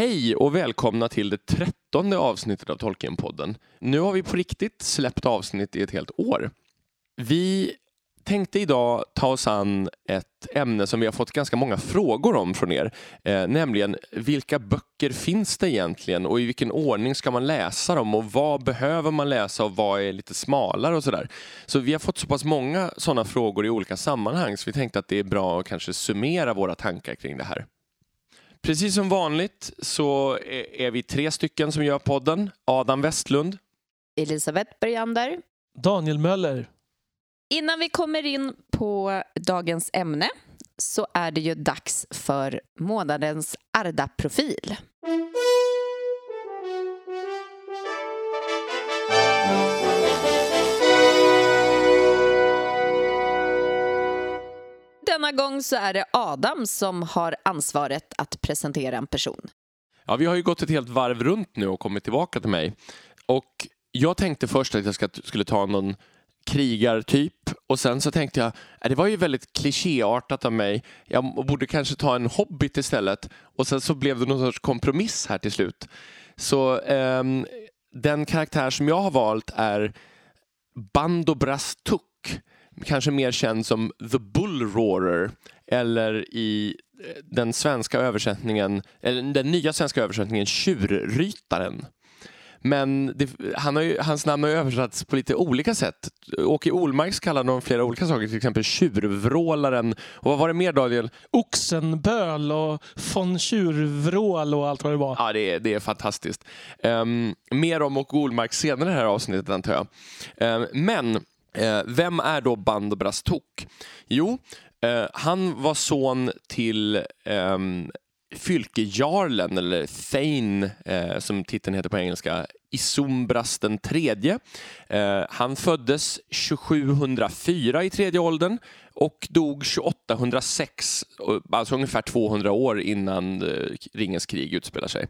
Hej och välkomna till det trettonde avsnittet av Tolkienpodden. Nu har vi på riktigt släppt avsnitt i ett helt år. Vi tänkte idag ta oss an ett ämne som vi har fått ganska många frågor om från er, eh, nämligen vilka böcker finns det egentligen och i vilken ordning ska man läsa dem och vad behöver man läsa och vad är lite smalare och sådär. Så vi har fått så pass många sådana frågor i olika sammanhang så vi tänkte att det är bra att kanske summera våra tankar kring det här. Precis som vanligt så är vi tre stycken som gör podden. Adam Westlund, Elisabeth Bergander. Daniel Möller. Innan vi kommer in på dagens ämne så är det ju dags för månadens Arda-profil. Denna gång så är det Adam som har ansvaret att presentera en person. Ja, vi har ju gått ett helt varv runt nu och kommit tillbaka till mig. Och jag tänkte först att jag ska, skulle ta någon krigartyp och sen så tänkte jag, äh, det var ju väldigt klichéartat av mig. Jag borde kanske ta en hobbit istället. Och sen så blev det någon sorts kompromiss här till slut. Så ehm, den karaktär som jag har valt är Bandobras Tuk. Kanske mer känd som The Bullroarer eller i eh, den svenska översättningen, eller den nya svenska översättningen Tjurrytaren. Men det, han har ju, hans namn har översatts på lite olika sätt. Åke Olmarks kallar honom flera olika saker, till exempel Tjurvrålaren. Och vad var det mer Daniel? Oxenböl och von Tjurvrål och allt vad det var. Ja, det är, det är fantastiskt. Ehm, mer om Åke Olmark senare i det här avsnittet antar jag. Ehm, men eh, vem är då Bandobras Tok? Jo, eh, han var son till eh, fylkejarlen, eller Thane eh, som titeln heter på engelska, Isumbras den tredje. Eh, han föddes 2704 i tredje åldern och dog 2806, eh, alltså ungefär 200 år innan eh, Ringens krig utspelar sig.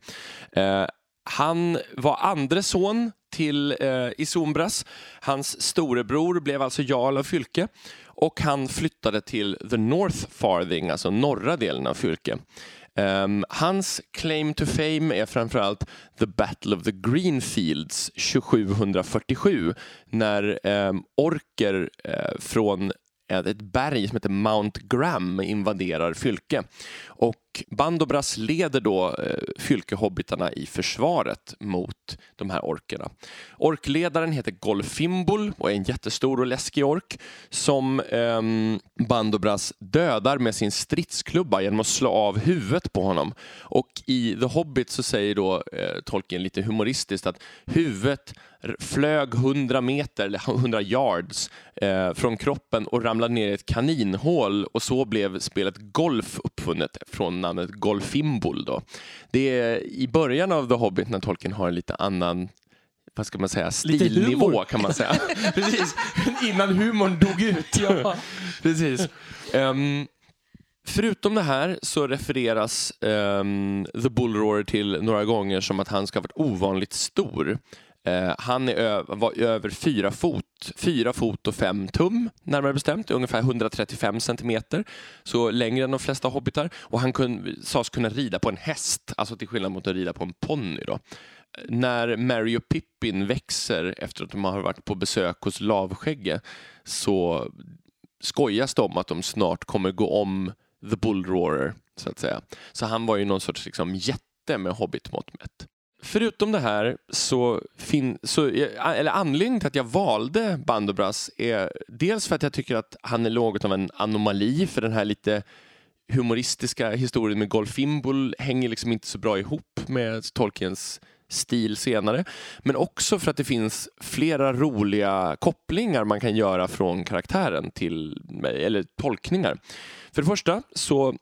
Eh, han var andre son till eh, Isombras. Hans storebror blev alltså jarl av Fylke och han flyttade till the North Farthing, alltså norra delen av Fylke. Um, hans claim to fame är framförallt The Battle of the Greenfields 2747 när um, orker uh, från ett berg som heter Mount Graham invaderar Fylke. Och Bandobras leder då eh, Fylkehobbitarna i försvaret mot de här orkerna. Orkledaren heter Golfimbul och är en jättestor och läskig ork som eh, Bandobras dödar med sin stridsklubba genom att slå av huvudet på honom. Och i The Hobbit så säger då eh, Tolkien lite humoristiskt att huvudet flög 100 meter, eller 100 yards eh, från kroppen och ramlade ner i ett kaninhål och så blev spelet golf uppfunnet från namnet Golfimbol. Då. Det är i början av The Hobbit när Tolkien har en lite annan vad ska man säga, stilnivå kan man säga. Precis, innan humorn dog ut. Ja. Precis. Ehm, förutom det här så refereras ehm, The Bullroarer till några gånger som att han ska ha varit ovanligt stor. Eh, han är var över fyra fot, fyra fot och fem tum närmare bestämt, ungefär 135 centimeter. Så längre än de flesta hobbitar. Och han kun, sades kunna rida på en häst, alltså till skillnad mot att rida på en ponny. När Mary och Pippin växer efter att de har varit på besök hos Lavskägge så skojas det om att de snart kommer gå om The Bullroarer, så att säga. Så han var ju någon sorts liksom, jätte med hobbitmått mätt. Förutom det här så, fin- så eller anledningen till att jag valde Bandobras är dels för att jag tycker att han är något av en anomali för den här lite humoristiska historien med Golfimbol hänger liksom inte så bra ihop med Tolkiens stil senare. Men också för att det finns flera roliga kopplingar man kan göra från karaktären till, eller tolkningar. För det första så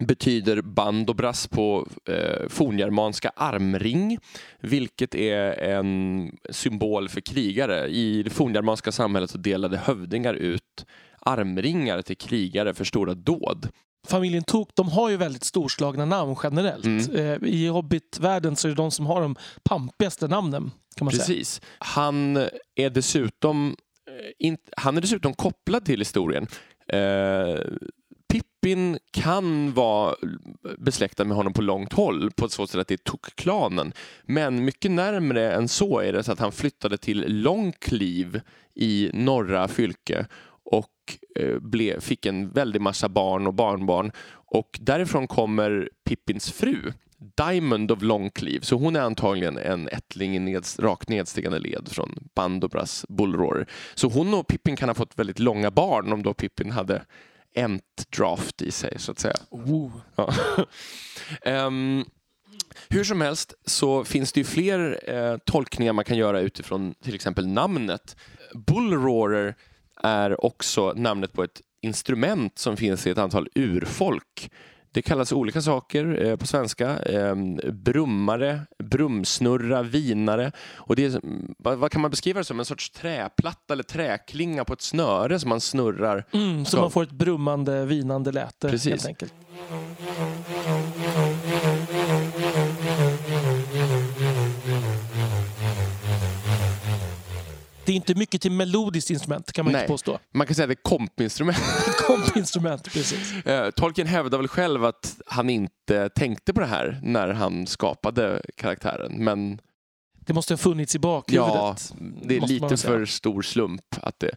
betyder bandobras på eh, forngermanska armring, vilket är en symbol för krigare. I det forngermanska samhället så delade hövdingar ut armringar till krigare för stora dåd. Familjen Tok, de har ju väldigt storslagna namn generellt. Mm. Eh, I Hobbit-världen så är det de som har de pampigaste namnen. Kan man säga. Precis. Han är dessutom, eh, han är dessutom kopplad till historien. Pippin kan vara besläktad med honom på långt håll på så sätt att det är Tok-klanen. Men mycket närmre än så är det så att han flyttade till Långkliv i norra Fylke och eh, ble, fick en väldig massa barn och barnbarn. Och därifrån kommer Pippins fru, Diamond of Longcleave. Så hon är antagligen en ättling i neds, rakt nedstigande led från Bandobras bullroarer. Så hon och Pippin kan ha fått väldigt långa barn om då Pippin hade ent draft i sig så att säga. Oh. Ja. Ehm, hur som helst så finns det ju fler eh, tolkningar man kan göra utifrån till exempel namnet. Bullroarer är också namnet på ett instrument som finns i ett antal urfolk. Det kallas olika saker eh, på svenska. Eh, brummare, brumsnurra, vinare. Och det är, vad, vad kan man beskriva det som? En sorts träplatta eller träklinga på ett snöre som man snurrar. Mm, så man får ett brummande, vinande läte Precis. helt enkelt. Det är inte mycket till melodiskt instrument kan man Nej. inte påstå. Man kan säga att det är kompinstrument. Kompinstrument, precis. Eh, Tolkien hävdar väl själv att han inte tänkte på det här när han skapade karaktären. Men Det måste ha funnits i bakhuvudet. det är lite för stor slump. att det...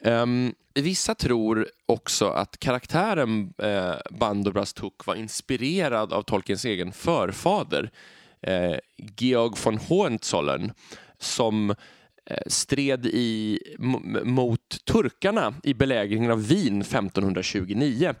Ehm, vissa tror också att karaktären uh, Bandobras Tuk var inspirerad av Tolkiens egen förfader eh, Georg von Hohenzollern som eh, Eh, stred i, mot turkarna i belägringen av Wien 1529.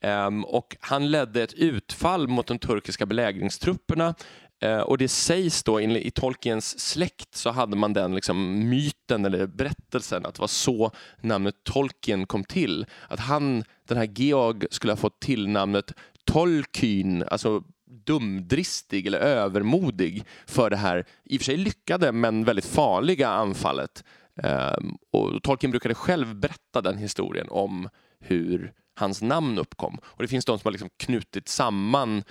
Ehm, och han ledde ett utfall mot de turkiska belägringstrupperna eh, och det sägs då i, i Tolkiens släkt så hade man den liksom myten eller berättelsen att det var så namnet Tolkien kom till. Att han, den här Georg, skulle ha fått tillnamnet Tolkien, alltså dumdristig eller övermodig för det här i och för sig lyckade men väldigt farliga anfallet. Ehm, och Tolkien brukade själv berätta den historien om hur hans namn uppkom. Och det finns de som har liksom knutit samman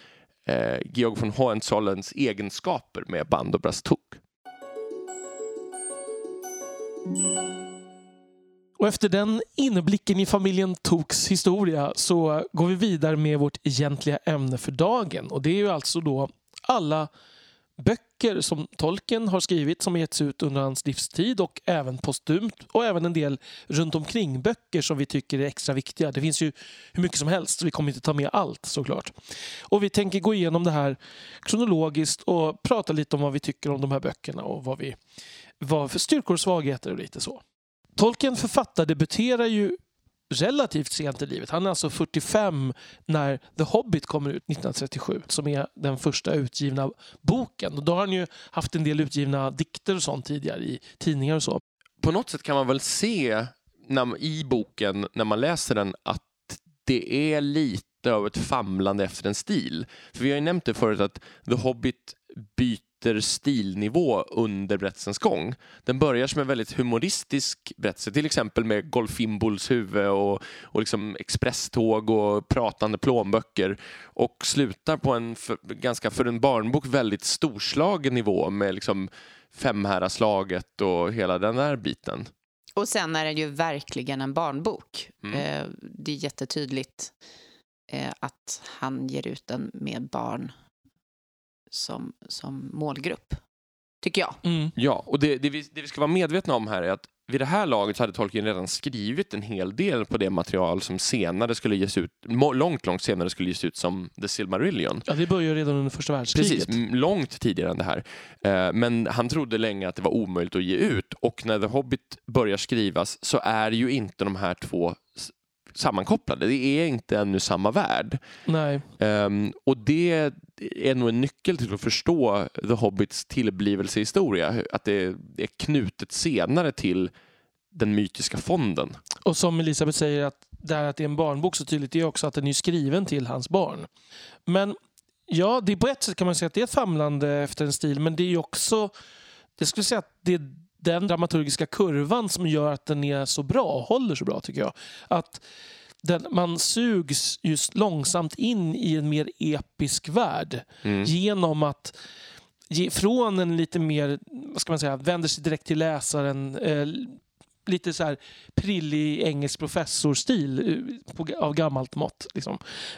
eh, Georg von Hohenzollerns egenskaper med Bandobras Mm. Och efter den inblicken i familjen Toks historia så går vi vidare med vårt egentliga ämne för dagen. Och det är ju alltså då alla böcker som Tolkien har skrivit som getts ut under hans livstid och även postumt och även en del runt omkring böcker som vi tycker är extra viktiga. Det finns ju hur mycket som helst så vi kommer inte ta med allt såklart. Och vi tänker gå igenom det här kronologiskt och prata lite om vad vi tycker om de här böckerna och vad vi vad för styrkor och svagheter och lite så. Tolkien författardebuterar ju relativt sent i livet. Han är alltså 45 när The Hobbit kommer ut 1937 som är den första utgivna boken. Och då har han ju haft en del utgivna dikter och sånt tidigare i tidningar och så. På något sätt kan man väl se när, i boken när man läser den att det är lite av ett famlande efter en stil. För vi har ju nämnt det förut att The Hobbit byter stilnivå under berättelsens gång. Den börjar som en väldigt humoristisk berättelse, till exempel med Golfimbols huvud och, och liksom expresståg och pratande plånböcker och slutar på en för, ganska, för en barnbok, väldigt storslagen nivå med liksom Femhäraslaget och hela den där biten. Och sen är det ju verkligen en barnbok. Mm. Eh, det är jättetydligt eh, att han ger ut den med barn som, som målgrupp, tycker jag. Ja, och det, det, vi, det vi ska vara medvetna om här är att vid det här laget så hade Tolkien redan skrivit en hel del på det material som senare skulle ges ut, långt, långt senare skulle ges ut som The Silmarillion. Ja, det börjar redan under första världskriget. Precis, långt tidigare än det här. Eh, Men han trodde länge att det var omöjligt att ge ut och när The Hobbit börjar skrivas så är ju inte de här två sammankopplade. Det är inte ännu samma värld. Nej. Ehm, och det är nog en nyckel till att förstå The Hobbits tillblivelsehistoria. Att det är knutet senare till den mytiska fonden. Och som Elisabeth säger, att det här att det är en barnbok så tydligt, är också att den är skriven till hans barn. Men ja, det är på ett sätt kan man säga att det är ett famlande efter en stil, men det är också, jag skulle säga att det är den dramaturgiska kurvan som gör att den är så bra, håller så bra tycker jag. Att den, man sugs just långsamt in i en mer episk värld Mm. genom att ge, från en lite mer, vad ska man säga, vänder sig direkt till läsaren, eh, lite så här prillig engelsk professorstil eh, på, av gammalt mått. Liksom.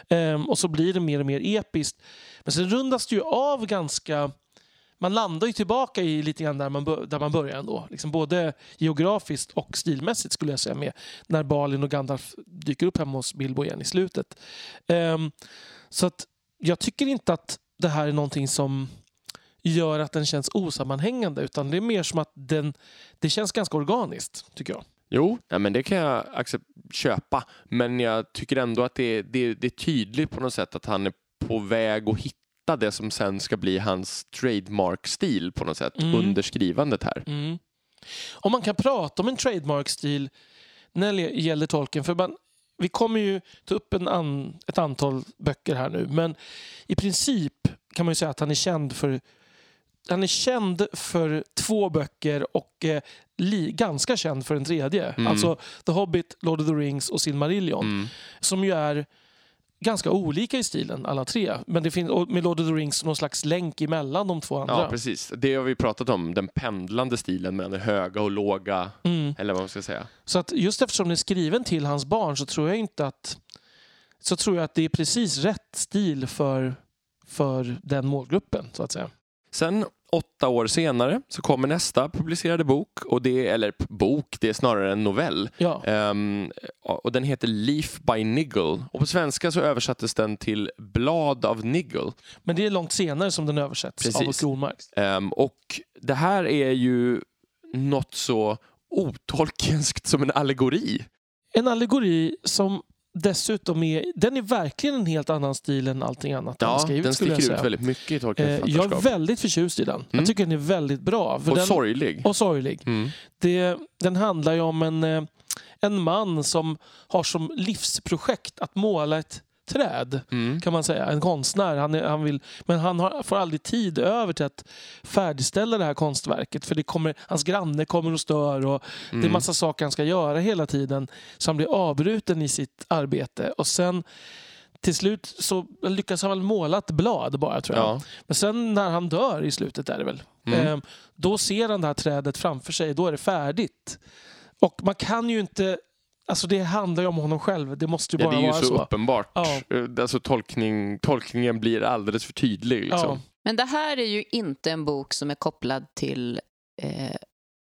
Ehm, och så blir det mer och mer episkt. Men sen rundas det ju av ganska... Man landar ju tillbaka i lite grann där man, där man börjar ändå. Liksom både geografiskt och stilmässigt skulle jag säga med när Balin och Gandalf dyker upp hemma hos Bilbo igen i slutet. Um, så att jag tycker inte att det här är någonting som gör att den känns osammanhängande utan det är mer som att den, det känns ganska organiskt tycker jag. Jo, ja, men det kan jag köpa. Men jag tycker ändå att det, det, det är tydligt på något sätt att han är på väg att hitta det som sen ska bli hans trademark-stil på något sätt Mm. under skrivandet här. Mm. Om man kan prata om en trademark-stil när det gäller tolken. För man, vi kommer ju ta upp en an, ett antal böcker här nu. Men i princip kan man ju säga att han är känd för han är känd för två böcker och eh, li, ganska känd för en tredje. Mm. Alltså The Hobbit, Lord of the Rings och Silmarillion. Mm. Som ju är ganska olika i stilen alla tre. Men det finns med Lord of the Rings någon slags länk emellan de två andra. Ja, precis. Det har vi pratat om, den pendlande stilen mellan det höga och låga, Mm. eller vad man ska säga. Så att just eftersom den är skriven till hans barn så tror jag inte att så tror jag att det är precis rätt stil för, för den målgruppen så att säga. Sen åtta år senare så kommer nästa publicerade bok, och det, eller bok, det är snarare en novell. Ja. Ehm, och den heter Leaf by Niggle. Och på svenska så översattes den till Blad av Niggle. Men det är långt senare som den översätts Precis. av Åke Ormark. Ehm, och det här är ju något så otolkenskt som en allegori. En allegori som dessutom är, den är verkligen en helt annan stil än allting annat han Ja, skrivit den sticker ut väldigt mycket i Eh, Tolkiens jag är författarskap. väldigt förtjust i den. Mm. Jag tycker den är väldigt bra. Och den, sorglig. och sorglig. Mm. Det, den handlar ju om en, eh, en man som har som livsprojekt att måla ett träd. Mm. kan man säga. En konstnär. Han, är, han vill, men han har, får aldrig tid över till att färdigställa det här konstverket. För det kommer, hans granne kommer och stör och det är Mm. massa saker han ska göra hela tiden. Så han blir avbruten i sitt arbete. Och sen till slut så lyckas han väl måla ett blad bara tror jag. Ja. Men sen när han dör i slutet är det väl. Mm. Eh, då ser han det här trädet framför sig. Då är det färdigt. Och man kan ju inte... Alltså det handlar ju om honom själv. Det måste ju Ja, bara det är ju vara så, så. uppenbart. Ja. Eh, Alltså, tolkning, tolkningen blir alldeles för tydlig. Liksom. Ja. Men det här är ju inte en bok som är kopplad till eh,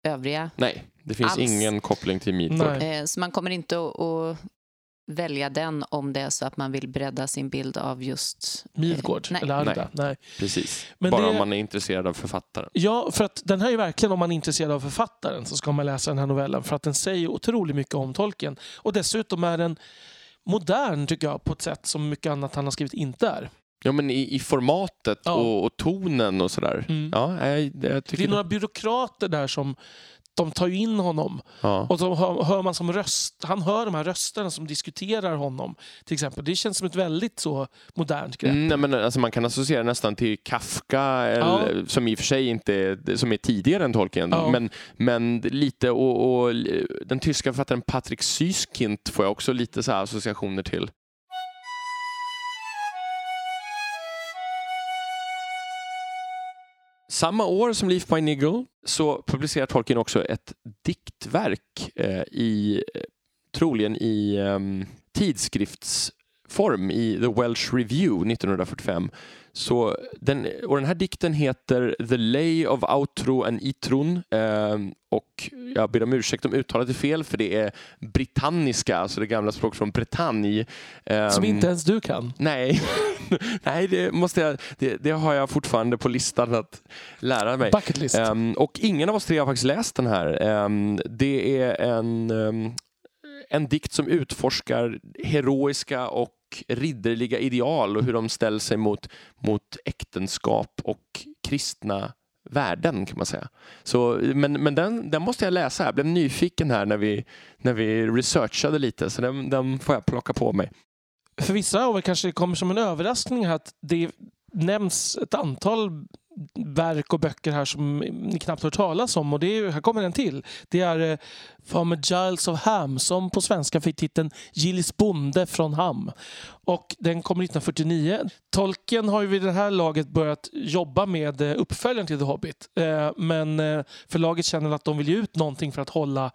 övriga. Nej, det finns Alls. ingen koppling till Midgård. Nej. Eh, så man kommer inte att välja den om det är så att man vill bredda sin bild av just... eh, Midgård nej. eller Arda. Nej. Precis. Men Bara det- om man är intresserad av författaren. Ja, för att den här är verkligen, om man är intresserad av författaren så ska man läsa den här novellen för att den säger otroligt mycket om tolken. Och dessutom är den modern tycker jag på ett sätt som mycket annat han har skrivit inte är. Ja, men i, i formatet Ja. och, och tonen och sådär. Mm. Ja, jag, jag Det är några byråkrater där som de tar ju in honom ja. och så hör, hör man som röst, han hör de här rösterna som diskuterar honom till exempel. Det känns som ett väldigt så modernt grepp. Mm, nej, men alltså man kan associera nästan till Kafka, eller, som i och för sig inte som är tidigare än Tolkien. Ja. Men, men lite, och, och den tyska författaren Patrik Süskind får jag också lite så här associationer till. Samma år som Leaf by Niggle så publicerar Tolkien också ett diktverk eh, i, eh, troligen i eh, tidskriftsform i The Welsh Review 1945. Så den, och den här dikten heter The Lay of Outro and Itrun eh, och jag ber om ursäkt om uttalet är fel för det är britanniska, alltså det gamla språket från Bretagne. Eh, Som inte ens du kan. Nej, Nej det, måste jag, det, det har jag fortfarande på listan att lära mig. Bucket list. Ehm, och ingen av oss tre har faktiskt läst den här. Ehm, det är en, ehm, en dikt som utforskar heroiska och ridderliga ideal och hur de ställer sig mot, mot äktenskap och kristna värden kan man säga. Så, men men den, den måste jag läsa. Jag blev nyfiken här när vi, när vi researchade lite så den, den får jag plocka på mig. För vissa av er kanske det kommer som en överraskning att det nämns ett antal verk och böcker här som ni knappt hört talas om. Och det är, här kommer en till. Det är eh, Giles of Ham som på svenska fick titeln Gillis bonde från Ham. Och den kommer 1949. Tolkien har ju vid det här laget börjat jobba med eh, uppföljaren till The Hobbit. Eh, men eh, förlaget känner att de vill ge ut någonting för att hålla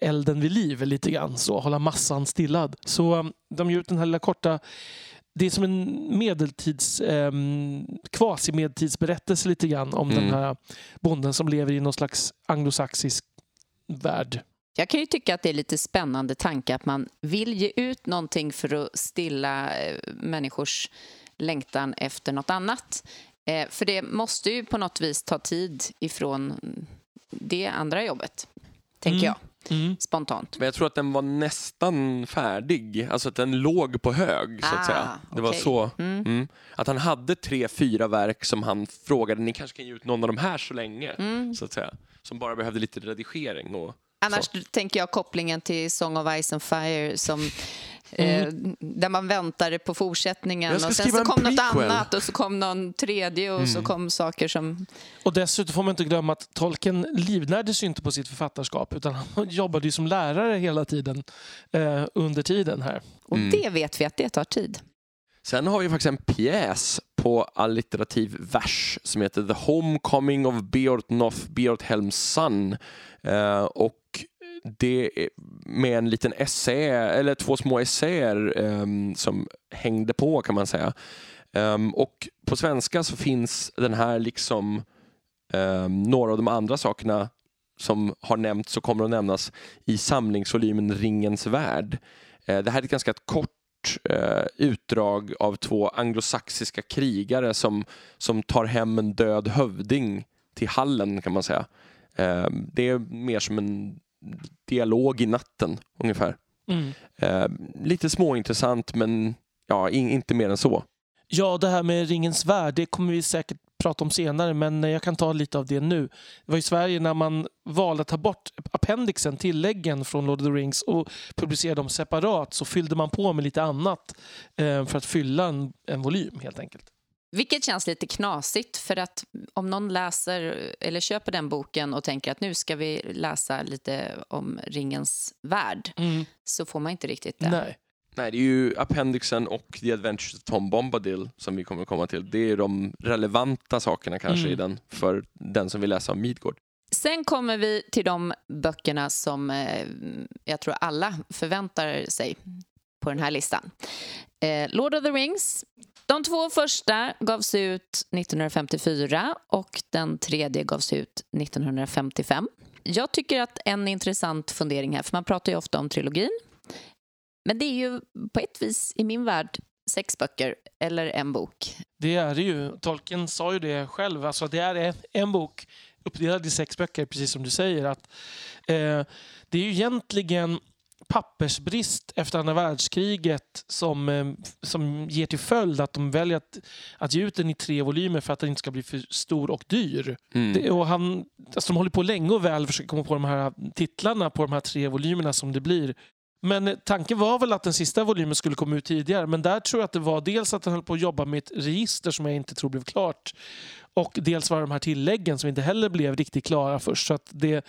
elden vid liv lite grann. Så hålla massan stillad. Så de ger ut den här lilla korta det är som en medeltids, eh, kvasimedeltidsberättelse lite grann om Mm. den här bonden som lever i någon slags anglosaxisk värld. Jag kan ju tycka att det är lite spännande tanke att man vill ge ut någonting för att stilla eh, människors längtan efter något annat. Eh, För det måste ju på något vis ta tid ifrån det andra jobbet, tänker Mm. jag Mm. spontant. Men jag tror att den var nästan färdig, alltså att den låg på hög så att Ah, säga. Det var okej. så. Mm. Mm. Att han hade tre, fyra verk som han frågade, ni kanske kan ge ut någon av de här så länge, Mm. så att säga. Som bara behövde lite redigering och Annars tänker jag kopplingen till Song of Ice and Fire som eh, där man väntade på fortsättningen och sen så kom något prequel. annat och så kom någon tredje och så kom saker som... Och dessutom får man inte glömma att Tolkien livnärdes ju inte på sitt författarskap utan han jobbade ju som lärare hela tiden eh, under tiden här. Och Mm. det vet vi att det tar tid. Sen har vi faktiskt en pjäs på allitterativ vers som heter The Homecoming of Beort Noth, Beort Helms son. Eh, och det med en liten essä, eller två små essäer um, som hängde på kan man säga. Um, och på svenska så finns den här liksom um, några av de andra sakerna som har nämnts och kommer att nämnas i samlingsvolymen Ringens värld. Uh, det här är ett ganska kort Uh, utdrag av två anglosaxiska krigare som, som tar hem en död hövding till hallen kan man säga. Det är mer som en dialog i natten ungefär. Mm. Eh, lite småintressant men ja, in, inte mer än så. Ja, det här med Ringens värld, det kommer vi säkert prata om senare, men jag kan ta lite av det nu. Det var i Sverige när man valde att ta bort appendixen, tilläggen från Lord of the Rings och publicera dem separat så fyllde man på med lite annat eh, för att fylla en, en volym helt enkelt. Vilket känns lite knasigt för att om någon läser eller köper den boken och tänker att nu ska vi läsa lite om Ringens värld så får man inte riktigt det. Nej. Nej, det är ju Appendixen och The Adventures of Tom Bombadil som vi kommer komma till. Det är de relevanta sakerna kanske Mm. i den för den som vill läsa om Midgård. Sen kommer vi till de böckerna som eh, jag tror alla förväntar sig på den här listan. Eh, Lord of the Rings. De två första gavs ut 1954 och den tredje gavs ut 1955. Jag tycker att en intressant fundering här, för man pratar ju ofta om trilogin. Men det är ju på ett vis i min värld sex böcker eller en bok. Det är det ju. Tolkien sa ju det själv. Alltså det är en, bok uppdelad i sex böcker, precis som du säger. Att, eh, det är ju egentligen pappersbrist efter andra världskriget som, eh, som ger till följd att de väljer att, att ge ut den i tre volymer för att den inte ska bli för stor och dyr. Mm. Det, och han, alltså de håller på länge och väl försöka komma på de här titlarna på de här tre volymerna som det blir. Men eh, tanken var väl att den sista volymen skulle komma ut tidigare. Men där tror jag att det var dels att han höll på att jobba med ett register som jag inte tror blev klart. Och dels var det de här tilläggen som inte heller blev riktigt klara först. Så att det,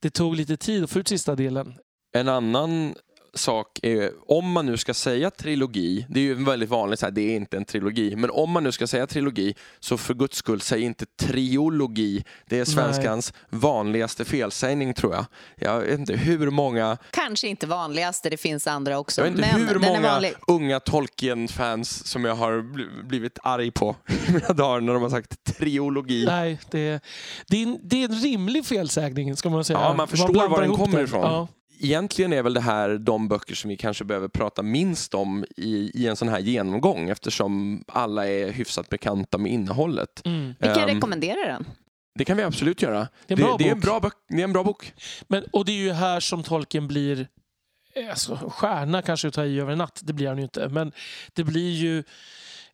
det tog lite tid att få ut sista delen. En annan sak är, om man nu ska säga trilogi, det är ju väldigt vanligt så här, det är inte en trilogi, men om man nu ska säga trilogi så för guds skull, säg inte triologi. Det är svenskans vanligaste felsägning tror jag. Jag vet inte hur många, Kanske inte vanligaste, det finns andra också. jag vet inte men hur den är många unga Tolkien-fans som jag har bl- blivit arg på i mina dagar när de har sagt triologi. Nej, det, det, är, en- det är en rimlig felsägning ska man säga. Ja, man förstår blandar var den kommer det. ifrån. Ja. Egentligen är väl det här de böcker som vi kanske behöver prata minst om i, i en sån här genomgång eftersom alla är hyfsat bekanta med innehållet. Mm. Vi kan Ehm, rekommendera den. Det kan vi absolut göra. Det är en bra det, är en bok. bra bok. det är en bra bok. Men, och det är ju här som tolken blir eh, alltså, stjärna kanske att ta i över en natt. Det blir han ju inte. Men det blir ju...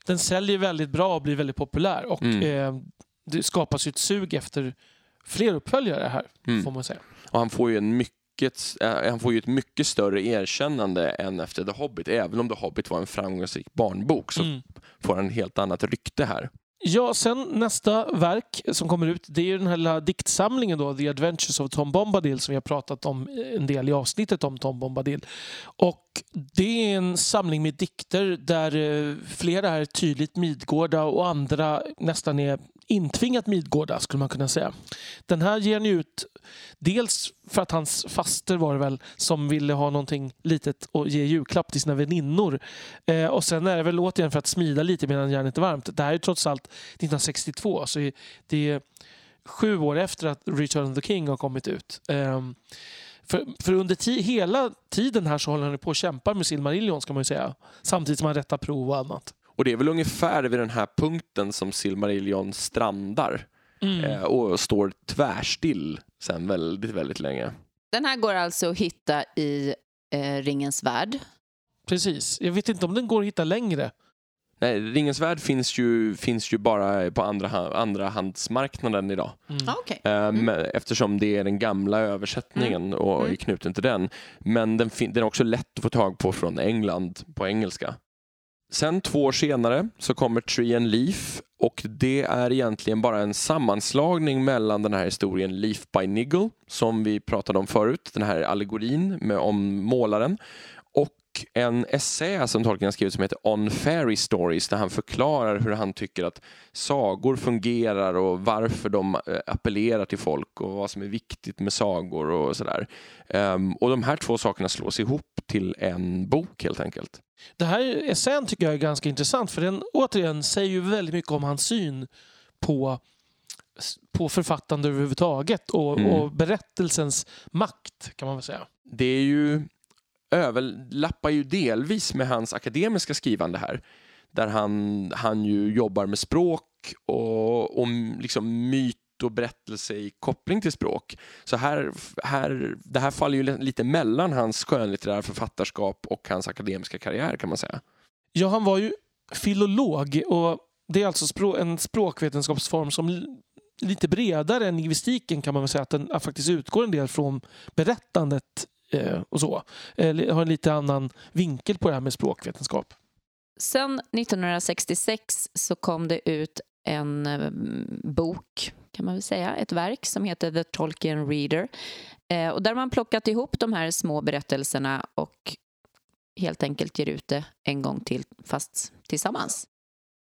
Den säljer väldigt bra och blir väldigt populär. Och Mm. eh, det skapas ju ett sug efter fler uppföljare här, Mm. får man säga. Och han får ju en mycket eh, han får ju ett mycket större erkännande än efter The Hobbit. Även om The Hobbit var en framgångsrik barnbok så Mm. får han ett helt annat rykte här. Ja, sen nästa verk som kommer ut det är ju den här lilla diktsamlingen då, The Adventures of Tom Bombadil som vi har pratat om en del i avsnittet om Tom Bombadil. Och det är en samling med dikter där eh, flera är tydligt Midgårda och andra nästan är intvingat Midgårda skulle man kunna säga. Den här ger han ut dels för att hans faster var det väl som ville ha någonting litet och ge julklapp till sina väninnor. Eh, och sen är det väl återigen för att smida lite medan järnet är varmt. Det här är trots allt 1962 så det är sju år efter att Return of the King har kommit ut. Eh, för, för under ti hela tiden här så håller han på att kämpa med Silmarillion ska man ju säga. Samtidigt som han rättar prov och annat. Och det är väl ungefär vid den här punkten som Silmarillion strandar Mm. eh, och står tvärstill sen väldigt, väldigt länge. Den här går alltså att hitta i eh, Ringens värld. Precis. Jag vet inte om den går att hitta längre. Nej, Ringens värld finns ju, finns ju bara på andra, andra handsmarknaden idag. Mm. Ah, okay. Eh, men- Eftersom det är den gamla översättningen och Mm. är knuten till den. Men den, den är också lätt att få tag på från England på engelska. Sen två år senare så kommer Tree and Leaf och det är egentligen bara en sammanslagning mellan den här historien Leaf by Niggle som vi pratade om förut, den här allegorin med, om målaren och en essä som Tolkien har skrivit som heter On Fairy Stories där han förklarar hur han tycker att sagor fungerar och varför de eh, appellerar till folk och vad som är viktigt med sagor och sådär. Ehm, och de här två sakerna slås ihop till en bok helt enkelt. Det här essän tycker jag är ganska intressant för den återigen säger ju väldigt mycket om hans syn på, på författande överhuvudtaget och, Mm. och berättelsens makt kan man väl säga. Det är ju överlappar ju delvis med hans akademiska skrivande här. Där han, han ju jobbar med språk och, och liksom myt och berättelse i koppling till språk. Så här, här, det här faller ju lite mellan hans skönlitterära författarskap och hans akademiska karriär kan man säga. Ja, han var ju filolog och det är alltså språ- en språkvetenskapsform som lite bredare än lingvistiken kan man väl säga att den faktiskt utgår en del från berättandet eh, och så. Eh, har en lite annan vinkel på det här med språkvetenskap. Sen 1966 så kom det ut en eh, bok, kan man väl säga, ett verk som heter The Tolkien Reader. Eh, och där har man plockat ihop de här små berättelserna och helt enkelt ger ut det en gång till, fast tillsammans.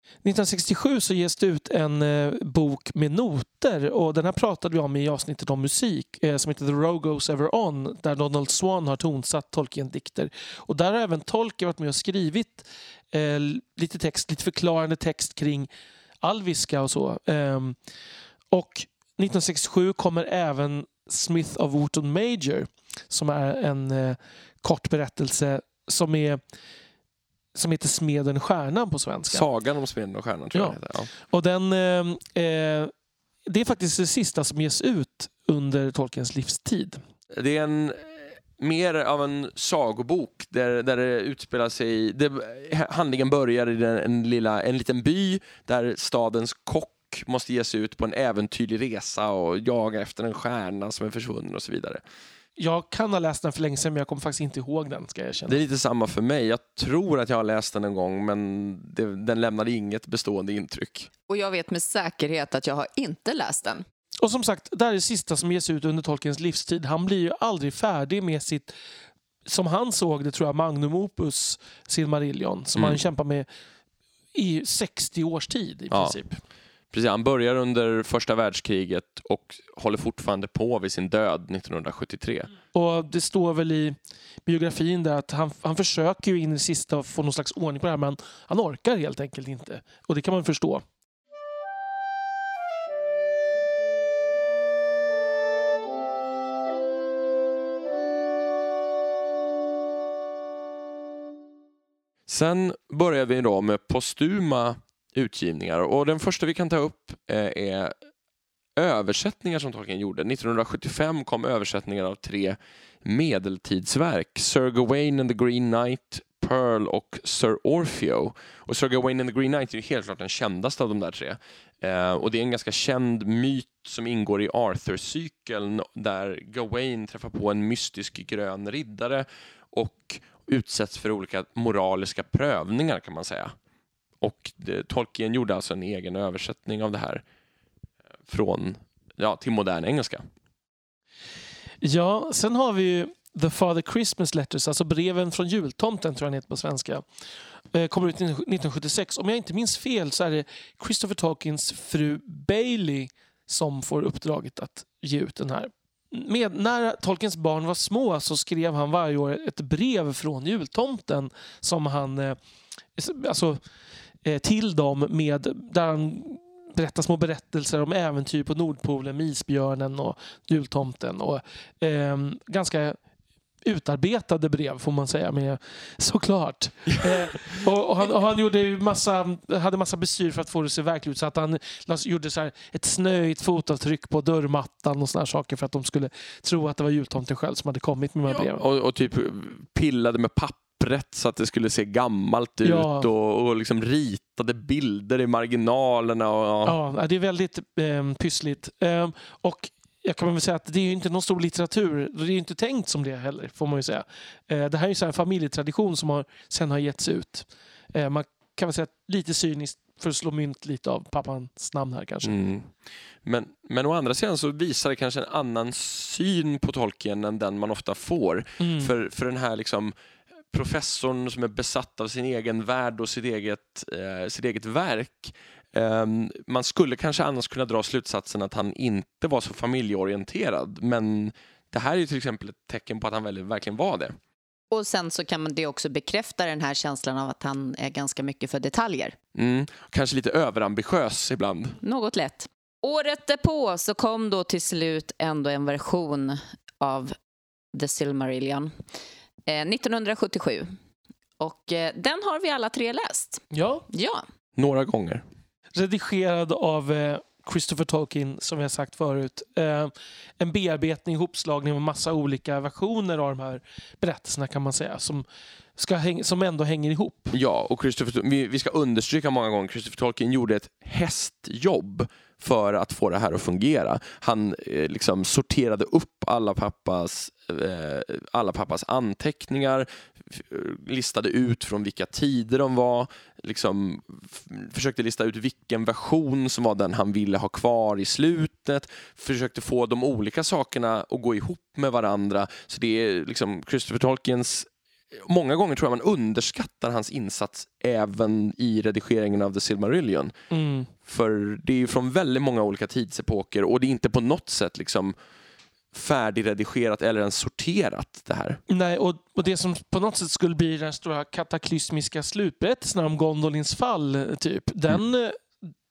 1967 så ges det ut en eh, bok med noter och den här pratade vi om i avsnittet om musik eh, som heter The Row Goes Ever On där Donald Swan har tonsatt Tolkien-dikter. Och där har även Tolkien varit med och skrivit eh, lite text, lite förklarande text kring alviska och så. Ehm, och 1967 kommer även Smith of Wotton Major som är en eh, kort berättelse som är som heter Smeden Stjärnan på svenska. Sagan om Smeden och stjärnan tror Ja. jag heter. Ja. Och den, eh, eh, det är faktiskt det sista som ges ut under Tolkiens livstid. Det är en mer av en sagobok där, där det utspelar sig, det, handlingen börjar i den, en, lilla, en liten by där stadens kock måste ge sig ut på en äventyrlig resa och jaga efter en stjärna som är försvunnen och så vidare. Jag kan ha läst den för länge sedan men jag kommer faktiskt inte ihåg den ska jag erkänna. Det är lite samma för mig. Jag tror att jag har läst den en gång men det, den lämnade inget bestående intryck. Och jag vet med säkerhet att jag har inte läst den. Och som sagt, det här är det sista som ges ut under Tolkiens livstid. Han blir ju aldrig färdig med sitt, som han såg det tror jag, magnum opus Silmarillion som Mm. han kämpar med i 60 års tid i Ja. princip. Precis, han börjar under första världskriget och håller fortfarande på vid sin död 1973. Och det står väl i biografin där att han, han försöker ju in i det sista få någon slags ordning på det här men han orkar helt enkelt inte. Och det kan man förstå. Sen börjar vi då med postuma utgivningar och den första vi kan ta upp eh, är översättningar som Tolkien gjorde. 1975 kom översättningar av tre medeltidsverk. Sir Gawain and the Green Knight, Pearl och Sir Orfeo. Och Sir Gawain and the Green Knight är ju helt klart den kändaste av de där tre. Eh, och det är en ganska känd myt som ingår i Arthur-cykeln där Gawain träffar på en mystisk grön riddare och utsätts för olika moraliska prövningar kan man säga. och det, Tolkien gjorde alltså en egen översättning av det här eh, från, ja, till modern engelska. Ja, sen har vi ju The Father Christmas Letters, alltså breven från jultomten tror jag den heter på svenska. Eh, kommer ut 1976. Om jag inte minns fel så är det Christopher Tolkiens fru Bailey som får uppdraget att ge ut den här. Med, när Tolkiens barn var små så skrev han varje år ett brev från jultomten som han, eh, alltså, eh, till dem med, där han berättar små berättelser om äventyr på Nordpolen med isbjörnen och jultomten. Och, eh, ganska utarbetade brev får man säga, med, såklart. eh, och, och, han, och han gjorde massa, hade massa bestyr för att få det att se verkligt ut. Så att han gjorde så här ett snöigt fotavtryck på dörrmattan och såna saker för att de skulle tro att det var jultomten själv som hade kommit med de här breven. Och, och typ pillade med pappret så att det skulle se gammalt ut ja. och, och liksom ritade bilder i marginalerna. Och, ja. ja, det är väldigt eh, pyssligt. Eh, och jag kan väl säga att det är ju inte någon stor litteratur. Det är ju inte tänkt som det heller, får man ju säga. Eh, det här är ju en familjetradition som har, sen har getts ut. Eh, man kan väl säga lite cyniskt för att slå mynt lite av pappans namn här kanske. Mm. Men, men å andra sidan så visar det kanske en annan syn på Tolkien än den man ofta får. Mm. För, för den här liksom professorn som är besatt av sin egen värld och sitt eget, eh, sitt eget verk Um, man skulle kanske annars kunna dra slutsatsen att han inte var så familjeorienterad men det här är ju till exempel ett tecken på att han verkligen var det. Och sen så kan man det också bekräfta den här känslan av att han är ganska mycket för detaljer. Mm, kanske lite överambitiös ibland. Något lätt. Året därpå så kom då till slut ändå en version av The Silmarillion. Eh, 1977. Och eh, den har vi alla tre läst. Ja. Ja. Några gånger redigerad av eh, Christopher Tolkien, som har sagt förut. Eh, en bearbetning, ihopslagning av massa olika versioner av de här berättelserna kan man säga. Som, ska häng, som ändå hänger ihop. Ja, och Christopher, vi, vi ska understryka många gånger, Christopher Tolkien gjorde ett hästjobb för att få det här att fungera. Han eh, liksom sorterade upp alla pappas, eh, alla pappas anteckningar, eh, listade ut från vilka tider de var, liksom, försökte lista ut vilken version som var den han ville ha kvar i slutet, försökte få de olika sakerna att gå ihop med varandra. Så det är liksom Christopher Tolkiens Många gånger tror jag man underskattar hans insats även i redigeringen av The Silmarillion. Mm. För det är ju från väldigt många olika tidsepoker och det är inte på något sätt liksom färdigredigerat eller ens sorterat det här. Nej, och, och det som på något sätt skulle bli den stora kataklysmiska slutberättelsen om Gondolins fall, typ, den, mm.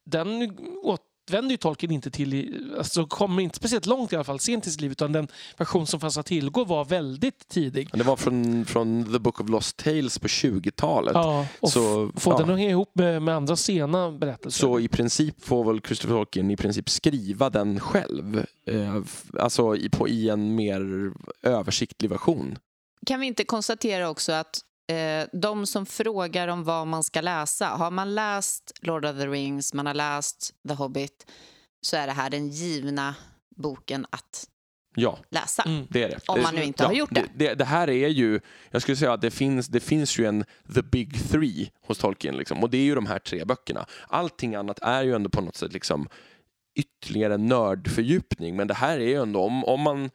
den åt vänder ju Tolkien inte till, alltså kommer inte speciellt långt i alla fall, sent i sitt liv, utan den version som fanns att tillgå var väldigt tidig. Det var från, från The Book of Lost Tales på 20-talet. Ja, och så, få ja. den att hänga ihop med, med andra sena berättelser. Så i princip får väl Christopher Tolkien i princip skriva den själv, eh, alltså i, på, i en mer översiktlig version. Kan vi inte konstatera också att eh, de som frågar om vad man ska läsa, har man läst Lord of the Rings, man har läst The Hobbit, så är det här den givna boken att ja. läsa. Mm. Det är det. Om man nu inte ja, har gjort det. det. det. det. här är ju, jag skulle säga att det finns, det finns ju en the big three hos Tolkien. Liksom, och det är ju de här tre böckerna. Allting annat är ju ändå på något sätt liksom ytterligare nördfördjupning. Men det här är ju ändå, om, om man,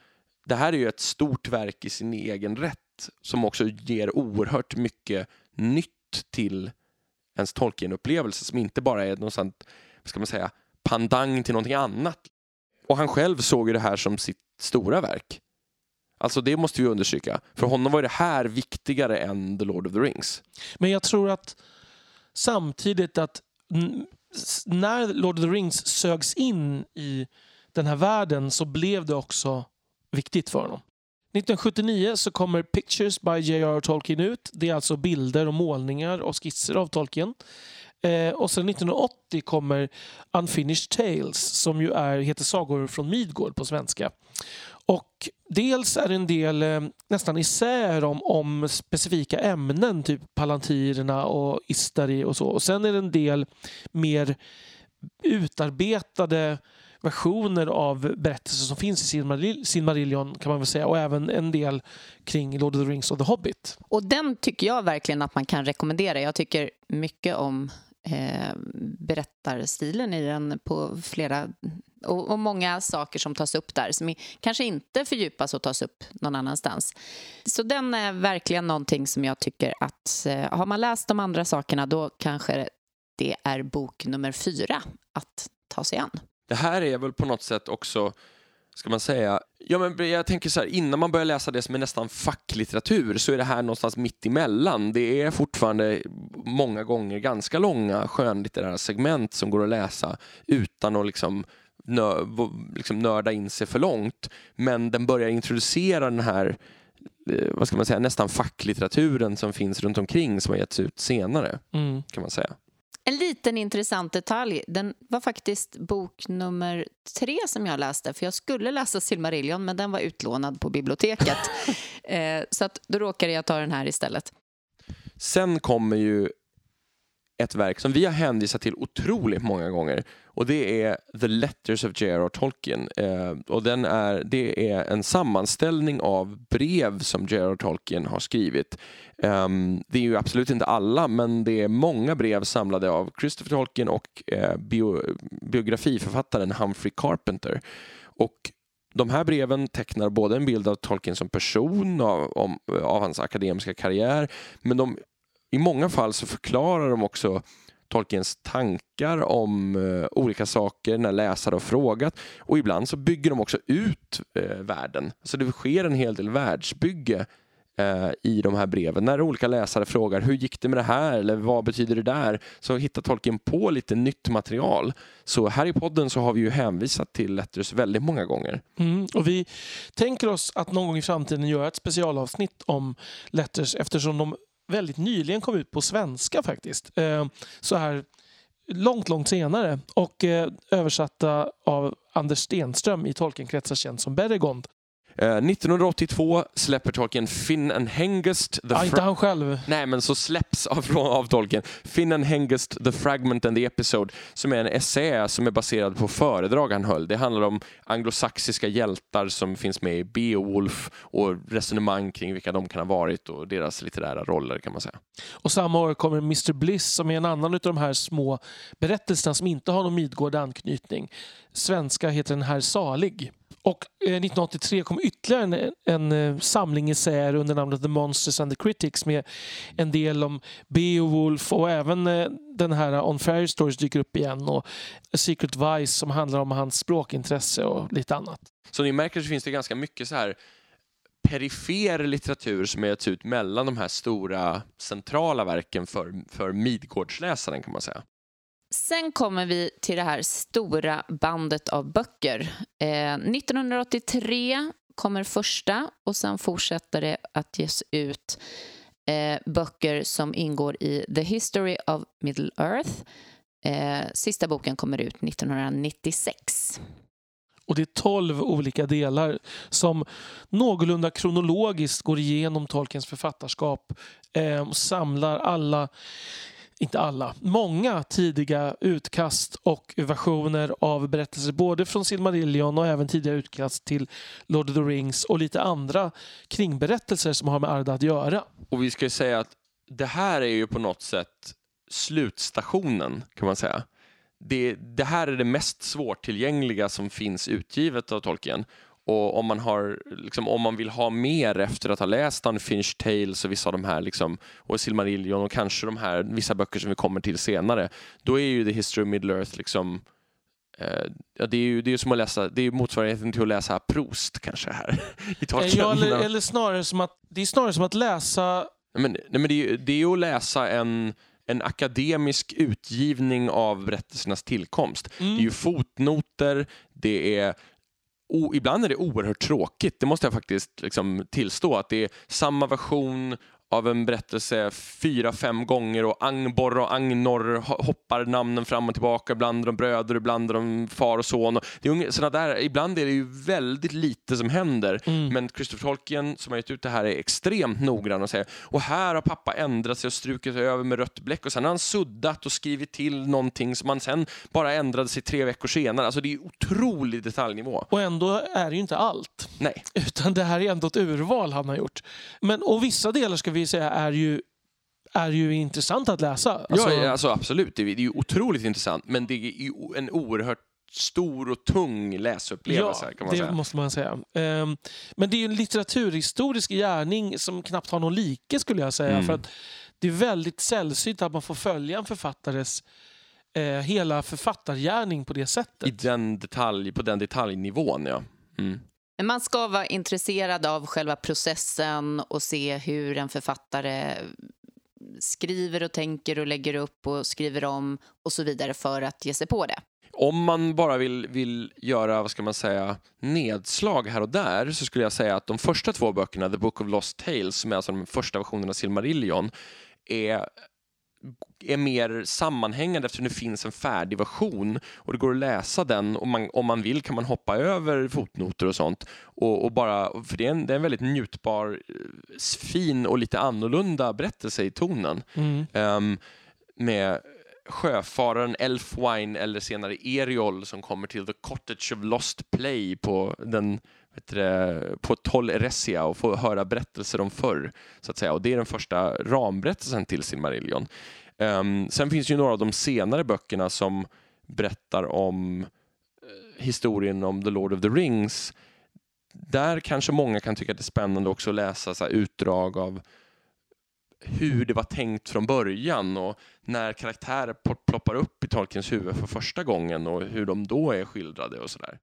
det här är ju ett stort verk i sin egen rätt som också ger oerhört mycket nytt till ens Tolkien-upplevelse som inte bara är någon sånt, ska man säga, pandang till någonting annat. Och han själv såg ju det här som sitt stora verk. Alltså det måste vi understryka. För honom var det här viktigare än The Lord of the Rings. Men jag tror att samtidigt att när Lord of the Rings sögs in i den här världen så blev det också viktigt för honom. 1979 så kommer Pictures by J.R. Tolkien ut. Det är alltså bilder och målningar och skisser av Tolkien. Eh, och sen 1980 kommer Unfinished Tales som ju är, heter Sagor från Midgård på svenska. Och dels är det en del eh, nästan isär om, om specifika ämnen, typ Palantirerna och Istari och så. Och sen är det en del mer utarbetade versioner av berättelser som finns i Silmarillion kan man väl säga och även en del kring Lord of the Rings och The Hobbit. Och den tycker jag verkligen att man kan rekommendera. Jag tycker mycket om eh, berättarstilen i den på flera och, och, många saker som tas upp där som kanske inte fördjupas och tas upp någon annanstans. Så den är verkligen någonting som jag tycker att eh, har man läst de andra sakerna då kanske det är bok nummer fyra att ta sig an. Det här är väl på något sätt också ska man säga, ja men jag tänker så här, innan man börjar läsa det som är nästan facklitteratur så är det här någonstans mitt emellan. Det är fortfarande många gånger ganska långa skönlitterära segment som går att läsa utan att liksom nö, liksom nörda in sig för långt. Men den börjar introducera den här eh, vad ska man säga, nästan facklitteraturen som finns runt omkring som har getts ut senare. Mm. kan man säga. En liten intressant detalj. Den var faktiskt bok nummer tre som jag läste. För Jag skulle läsa Silmarillion, men den var utlånad på biblioteket. eh, så att då råkade jag ta den här istället. Sen kommer ju ett verk som vi har hänvisat till otroligt många gånger och det är The Letters of J.R.R. Tolkien. Eh, och den är, det är en sammanställning av brev som J.R.R. Tolkien har skrivit. Eh, det är ju absolut inte alla, men det är många brev samlade av Christopher Tolkien och eh, bio, biografiförfattaren Humphrey Carpenter. Och de här breven tecknar både en bild av Tolkien som person, av, om, av hans akademiska karriär, men de, i många fall så förklarar de också Tolkiens tankar om eh, olika saker när läsare har frågat. Och ibland så bygger de också ut eh, världen. Så det sker en hel del världsbygge eh, i de här breven. När olika läsare frågar hur gick det med det här eller vad betyder det där? Så hittar Tolkien på lite nytt material. Så här i podden så har vi ju hänvisat till Letters väldigt många gånger. Mm, och vi tänker oss att någon gång i framtiden göra ett specialavsnitt om Letters eftersom de väldigt nyligen kom ut på svenska faktiskt. Eh, så här långt, långt senare och eh, översatta av Anders Stenström i tolkenkretsar känd som Beregond. 1982 eh, släpper Tolkien Finn and Hengest... The ja, inte han själv. Nej, men så släpps av, av Tolkien Finn and Hengest, The Fragment and the Episode som är en essä som är baserad på föredrag han höll. Det handlar om anglosaxiska hjältar som finns med i Beowulf och resonemang kring vilka de kan ha varit och deras litterära roller kan man säga. Och samma år kommer Mr Bliss som är en annan av de här små berättelserna som inte har någon Midgård anknytning. Svenska heter den Herr Salig. Och eh, 1983 kom ytterligare en, en eh, samling essäer under namnet The Monsters and the Critics med en del om Beowulf och även eh, den här On Fairy Stories dyker upp igen och A Secret Vice som handlar om hans språkintresse och lite annat. Så ni märker så finns det ganska mycket så här perifer litteratur som är getts ut mellan de här stora centrala verken för, för Midgårdsläsaren kan man säga. Sen kommer vi till det här stora bandet av böcker. Eh, 1983 kommer första och sen fortsätter det att ges ut eh, böcker som ingår i The History of Middle Earth. Eh, sista boken kommer ut 1996. Och det är tolv olika delar som någorlunda kronologiskt går igenom Tolkiens författarskap eh, och samlar alla inte alla, många tidiga utkast och versioner av berättelser både från Silmarillion och även tidiga utkast till Lord of the Rings och lite andra kringberättelser som har med Arda att göra. Och vi ska ju säga att det här är ju på något sätt slutstationen kan man säga. Det, det här är det mest svårtillgängliga som finns utgivet av Tolkien och om man, har, liksom, om man vill ha mer efter att ha läst Unfinished Tales och vissa av de här, liksom, och Silmarillion och kanske de här, vissa böcker som vi kommer till senare, då är ju The History of Middle Earth liksom eh, Ja, det är ju det är som att läsa, det är motsvarigheten till att läsa Proust kanske här i ja, eller, eller snarare som att, det är snarare som att läsa... Nej, men, nej, men det, är, det är ju att läsa en, en akademisk utgivning av berättelsernas tillkomst. Mm. Det är ju fotnoter, det är o, ibland är det oerhört tråkigt, det måste jag faktiskt liksom tillstå. Att det är samma version av en berättelse fyra, fem gånger och Angbor och Agnor hoppar namnen fram och tillbaka. Ibland är de bröder, ibland är de far och son. Det är såna där, ibland är det ju väldigt lite som händer. Mm. Men Christopher Tolkien som har gett ut det här är extremt noggrann och säger och här har pappa ändrat sig och strukit över med rött bläck och sen har han suddat och skrivit till någonting som han sen bara ändrade sig tre veckor senare. Alltså det är otrolig detaljnivå. Och ändå är det ju inte allt. Nej. Utan det här är ändå ett urval han har gjort. Men, och vissa delar ska vi säga är ju är ju intressant att läsa. Alltså, ja, alltså, absolut. Det är, ju otroligt intressant, men det är ju en oerhört stor och tung läsupplevelse. Ja, kan man det säga. måste man säga. Ehm, men det är en litteraturhistorisk gärning som knappt har någon like skulle jag säga. Mm. För att det är väldigt sällsynt att man får följa en författares eh, hela författargärning på det sättet. I den detalj, på den detaljnivån, ja. Mm. Men man ska vara intresserad av själva processen och se hur en författare skriver och tänker och lägger upp och skriver om och så vidare för att ge sig på det. Om man bara vill, vill göra, vad ska man säga, nedslag här och där så skulle jag säga att de första två böckerna, The Book of Lost Tales, som är alltså den första versionen av Silmarillion, är är mer sammanhängande eftersom det finns en färdig version och det går att läsa den och man, om man vill kan man hoppa över fotnoter och sånt och, och bara, för det är, en, det är en väldigt njutbar, eh, fin och lite annorlunda berättelse i tonen. Mm. Ehm, med sjöfararen Elfwine eller senare Eriol som kommer till The Cottage of Lost Play på den det, på Tol Eresia och får höra berättelser om förr. Så att säga. Och det är den första ramberättelsen till Silmarillion. Um, sen finns ju några av de senare böckerna som berättar om eh, historien om The Lord of the Rings. Där kanske många kan tycka att det är spännande också att läsa så här, utdrag av hur det var tänkt från början och när karaktärer ploppar upp i Tolkiens huvud för första gången och hur de då är skildrade och sådär.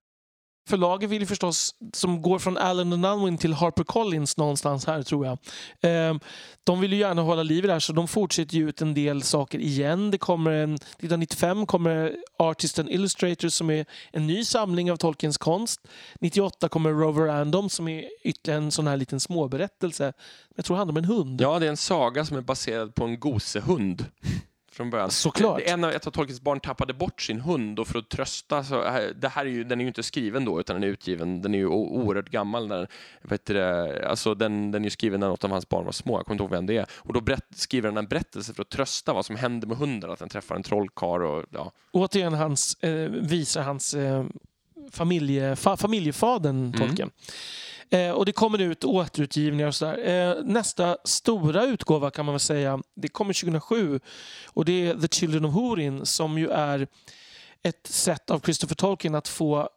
Förlaget vill ju förstås, som går från Allen och Unwin till Harper Collins någonstans här tror jag. Ehm, de vill ju gärna hålla liv i det här så de fortsätter ju ut en del saker igen. Det kommer en, 1995 kommer Artist and Illustrator som är en ny samling av Tolkiens konst. 98 kommer Rover Random som är ytterligare en sån här liten småberättelse. Jag tror det handlar om en hund. Ja, det är en saga som är baserad på en gosehund. Från början. Såklart. En av, ett av Tolkiens barn tappade bort sin hund och för att trösta, så, äh, det här är ju, den är ju inte skriven då utan den är utgiven, den är ju oerhört gammal. När, vet du, alltså den, den är ju skriven när något av hans barn var små, jag kommer inte ihåg vem det är. Och då berätt, skriver han en berättelse för att trösta vad som händer med hunden, att den träffar en trollkarl och ja. Återigen hans, eh, visar hans eh, familje, fa, familjefadern Tolkien. Eh, och det kommer ut återutgivningar och sådär. Eh, nästa stora utgåva kan man väl säga, det kommer 2007 och det är The Children of Hurin som ju är ett sätt av Christopher Tolkien att få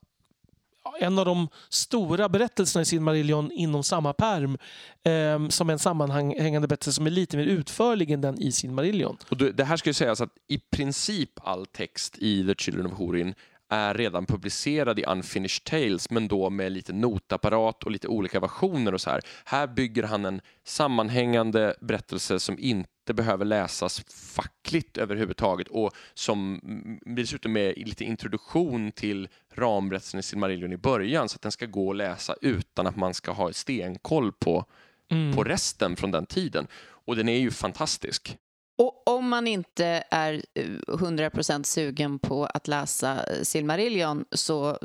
en av de stora berättelserna i Silmarillion inom samma perm eh, som en sammanhängande berättelse som är lite mer utförlig än den i Silmarillion. Och det det här ska ju sägas att i princip all text i The Children of Hurin är redan publicerad i Unfinished Tales, men då med lite notapparat och lite olika versioner och så här. Här bygger han en sammanhängande berättelse som inte behöver läsas fackligt överhuvudtaget och som dessutom är lite introduktion till ramberättelsen i Silmarillion i början så att den ska gå att läsa utan att man ska ha stenkoll på, Mm. på resten från den tiden. Och den är ju fantastisk. Och om man inte är eh, 100% sugen på att läsa eh, Silmarillion så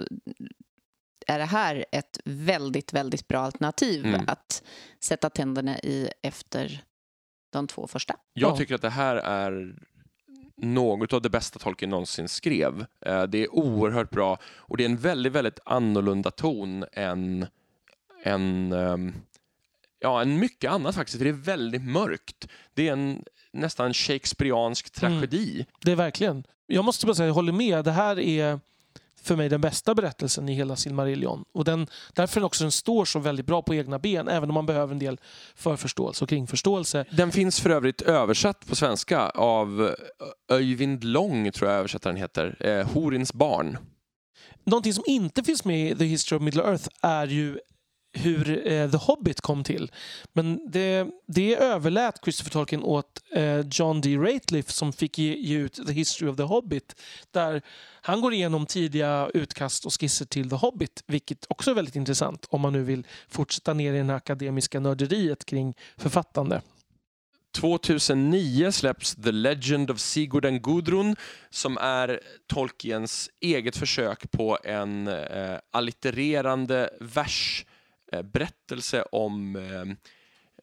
är det här ett väldigt, väldigt bra alternativ Mm. att sätta tänderna i efter de två första. Jag Ja. tycker att det här är något av det bästa Tolkien någonsin skrev. Eh, Det är oerhört bra och det är en väldigt, väldigt annorlunda ton än, än, ehm, ja, än mycket annat faktiskt. Det är väldigt mörkt. Det är en nästan shakespeariansk Mm. tragedi. Det är verkligen. Jag måste bara säga, jag håller med. Det här är för mig den bästa berättelsen i hela Silmarillion. Och den, därför den också den står så väldigt bra på egna ben, även om man behöver en del förförståelse och kringförståelse. Den finns för övrigt översatt på svenska av Öyvind Lång, tror jag översättaren heter. Eh, Horins barn. Någonting som inte finns med i The History of Middle Earth är ju hur eh, The Hobbit kom till. Men det, det överlät Christopher Tolkien åt eh, John D. Rateliff som fick ge, ge ut The History of the Hobbit. Där han går igenom tidiga utkast och skisser till The Hobbit. Vilket också är väldigt intressant om man nu vill fortsätta ner i det här akademiska nörderiet kring författande. 2009 släpps The Legend of Sigurd and Gudrun som är Tolkiens eget försök på en eh, allittererande Eh, berättelse om eh,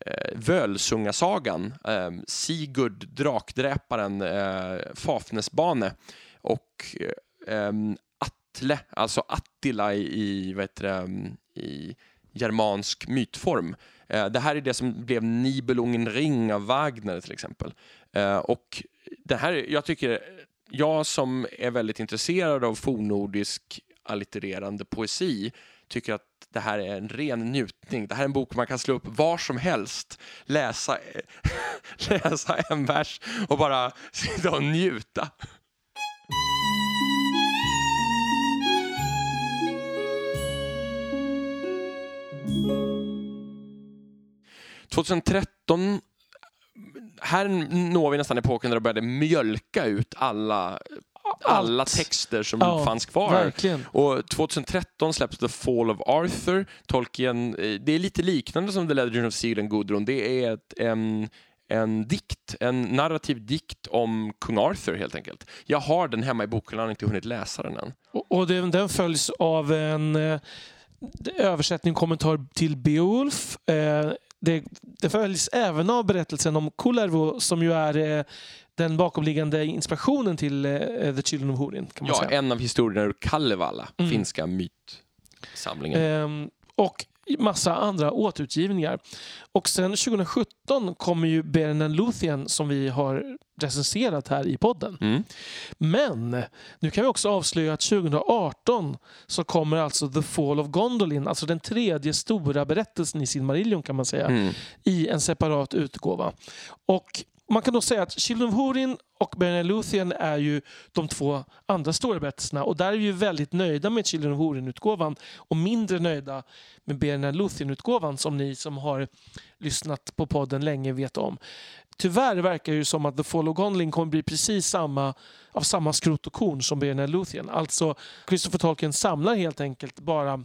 eh, Völsungasagan. Eh, Sigurd, drakdräparen, eh, Fafnesbane och eh, eh, Atle, alltså Attila i, i, vad heter det, i germansk mytform Eh, det här är det som blev Nibelungen ring av Wagner till exempel. Eh, och det här, jag tycker, jag som är väldigt intresserad av fornnordisk allittererande poesi tycker att det här är en ren njutning. Det här är en bok man kan slå upp var som helst, läsa, läsa en vers och bara sitta och njuta. 2013 här når vi nästan epoken där de började mjölka ut alla alla texter som ja, fanns kvar. Verkligen. Och 2013 släpptes The Fall of Arthur. Tolkien, eh, det är lite liknande som The Legend of Seal and Gudrun. Det är ett, en, en dikt, en narrativ dikt om kung Arthur helt enkelt. Jag har den hemma i bokhyllan, inte hunnit läsa den än. Och, och den, den följs av en eh, översättning och kommentar till Beowulf. Eh, det, det följs även av berättelsen om Kullervo som ju är eh, den bakomliggande inspirationen till eh, The Children of Hurin. Kan man ja, säga. en av historierna ur Kalevala, mm. finska mytsamlingen. Ehm, och massa andra återutgivningar. Och sen 2017 kommer ju Beren Luthien som vi har recenserat här i podden. Mm. Men nu kan vi också avslöja att 2018 så kommer alltså The Fall of Gondolin, alltså den tredje stora berättelsen i Silmarillion kan man säga, mm. i en separat utgåva. Och man kan då säga att Children of Hurin och Beren Luthien är ju de två andra stora berättelserna och där är vi ju väldigt nöjda med Children of Hurin-utgåvan och mindre nöjda med Beren Luthien-utgåvan som ni som har lyssnat på podden länge vet om. Tyvärr verkar det som att The Fall of Gondolin kommer bli precis samma av samma skrot och korn som Beren Luthien. Alltså Christopher Tolkien samlar helt enkelt bara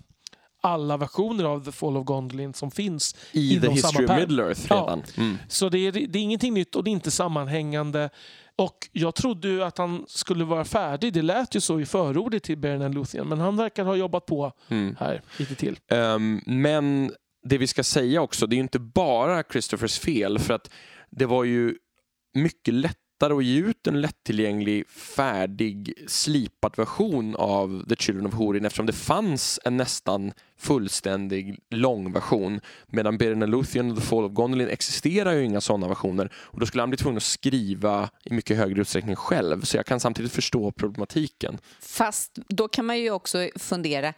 alla versioner av The Fall of Gondolin som finns i The History of Middle-earth redan. Ja. Mm. Så det är, det är ingenting nytt och det är inte sammanhängande. Och jag trodde ju att han skulle vara färdig. Det lät ju så i förordet till Beren Luthien. Men han verkar ha jobbat på mm. här lite till. Um, men det vi ska säga också, det är ju inte bara Christophers fel. För att det var ju mycket lätt lättare att ge ut en lättillgänglig, färdig, slipad version av The Children of Hurin eftersom det fanns en nästan fullständig långversion. Medan Beren Luthien och The Fall of Gondolin existerar ju inga sådana versioner och då skulle han bli tvungen att skriva i mycket högre utsträckning själv. Så jag kan samtidigt förstå problematiken. Fast då kan man ju också fundera,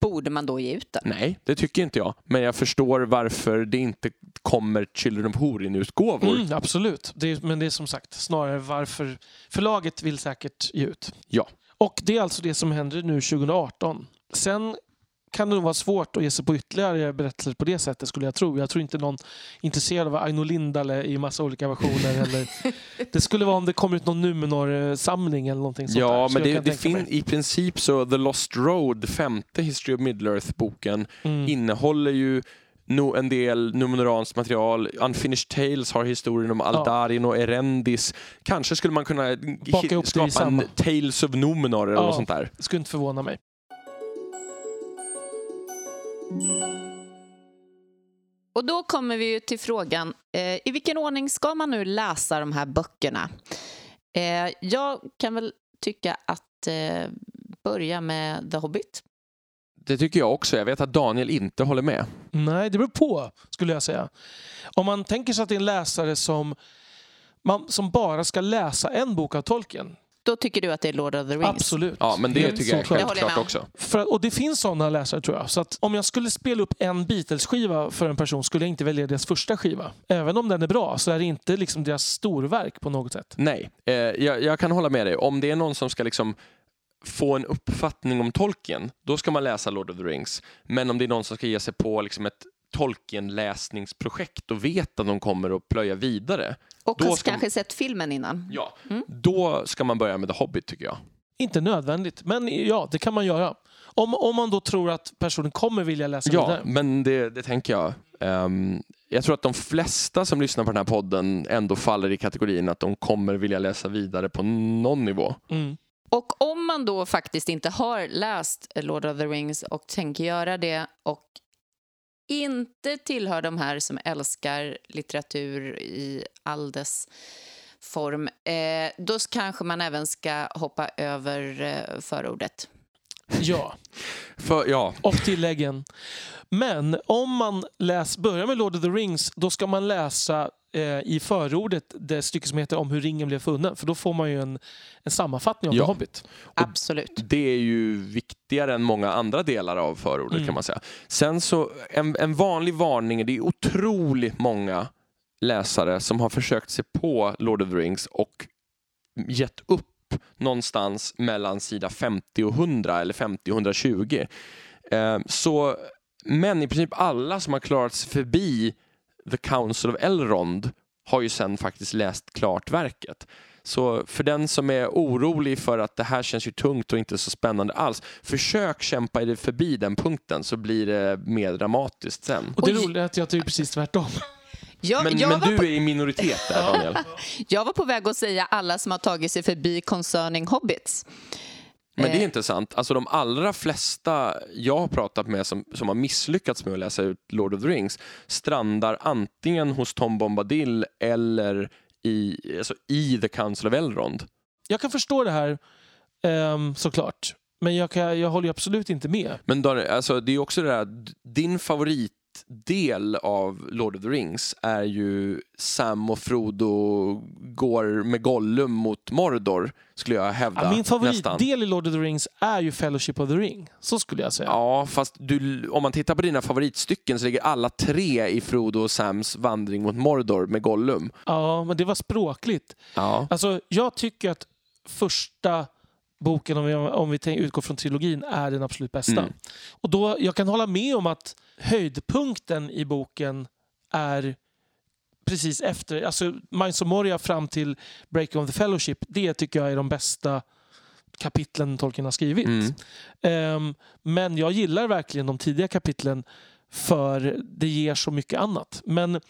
borde man då ge ut den? Nej, det tycker inte jag. Men jag förstår varför det inte kommer Children of Horin-utgåvor. Mm, absolut, det är, men det är som sagt snarare varför förlaget vill säkert ge ut. Ja. Och det är alltså det som händer nu 2018. Sen kan det nog vara svårt att ge sig på ytterligare berättelser på det sättet skulle jag tro. Jag tror inte någon är intresserad av Aino Lindale i massa olika versioner. eller, det skulle vara om det kommer ut någon Numenor-samling eller någonting sånt Ja, där. men det, det fin- i princip så The Lost Road, femte History of Middle-earth-boken, mm. innehåller ju no, en del numenoranskt material. Unfinished Tales har historien om Aldarin ja. och Erendis. Kanske skulle man kunna skapa en Tales of Numenor eller ja, något sånt där. Det skulle inte förvåna mig. Och då kommer vi ju till frågan, eh, i vilken ordning ska man nu läsa de här böckerna? Eh, jag kan väl tycka att eh, börja med The Hobbit. Det tycker jag också. Jag vet att Daniel inte håller med. Nej, det beror på, skulle jag säga. Om man tänker sig att det är en läsare som, man, som bara ska läsa en bok av Tolkien, då tycker du att det är Lord of the Rings? Absolut. Ja, men det tycker jag är självklart också. För, och det finns sådana läsare tror jag. Så att om jag skulle spela upp en Beatles-skiva för en person skulle jag inte välja deras första skiva. Även om den är bra så är det inte liksom deras storverk på något sätt. Nej, eh, jag, jag, kan hålla med dig. Om det är någon som ska liksom få en uppfattning om Tolkien, då ska man läsa Lord of the Rings. Men om det är någon som ska ge sig på liksom ett Tolkien-läsningsprojekt och vet att de kommer att plöja vidare. Och har kanske man... sett filmen innan. Ja, mm. då ska man börja med The Hobbit tycker jag. Inte nödvändigt, men ja, det kan man göra. Om, om man då tror att personen kommer vilja läsa ja, vidare. Ja, men det, det tänker jag. Um, jag tror att de flesta som lyssnar på den här podden ändå faller i kategorin att de kommer vilja läsa vidare på någon nivå. Mm. Och om man då faktiskt inte har läst Lord of the Rings och tänker göra det och inte tillhör de här som älskar litteratur i all dess form, eh, då kanske man även ska hoppa över eh, förordet. Ja, För, ja, och tilläggen. Men om man läs, börjar med Lord of the Rings, då ska man läsa eh, i förordet det stycke som heter om hur ringen blev funnen. För då får man ju en, en sammanfattning av Ja. The Hobbit. Absolut. det är ju viktigare än många andra delar av förordet Mm. kan man säga. Sen så, en, en vanlig varning, det är otroligt många läsare som har försökt sig på Lord of the Rings och gett upp någonstans mellan sida 50 och 100 eller 50 och 120. Eh, så, men i princip alla som har klarat sig förbi The Council of Elrond har ju sen faktiskt läst klart verket. Så för den som är orolig för att det här känns ju tungt och inte så spännande alls, försök kämpa dig förbi den punkten så blir det mer dramatiskt sen. Och det roliga är att jag tycker precis tvärtom. Jag, Men, jag, men du på, är i minoritet där Daniel. jag var på väg att säga alla som har tagit sig förbi Concerning Hobbits. Men det är Eh. intressant. Alltså de allra flesta jag har pratat med som, som har misslyckats med att läsa ut Lord of the Rings strandar antingen hos Tom Bombadil eller i, alltså i The Council of Elrond. Jag kan förstå det här ehm, såklart. Men jag, kan, jag håller ju absolut inte med. Men Daniel, alltså, det är också det där, din favoritdel av Lord of the Rings är ju Sam och Frodo går med Gollum mot Mordor, skulle jag hävda. Ja, min nästan. favoritdel i Lord of the Rings är ju Fellowship of the Ring. Så skulle jag säga. Ja, fast du, om man tittar på dina favoritstycken så ligger alla tre i Frodo och Sams vandring mot Mordor med Gollum. Ja, men det var språkligt. Ja. Alltså, jag tycker att första boken, om vi, om vi utgår från trilogin, är den absolut bästa. Mm. Och då, jag kan hålla med om att höjdpunkten i boken är precis efter, alltså Mines of Moria fram till Breaking of the Fellowship, det tycker jag är de bästa kapitlen Tolkien har skrivit. Mm. Ehm, men jag gillar verkligen de tidiga kapitlen för det ger så mycket annat. Men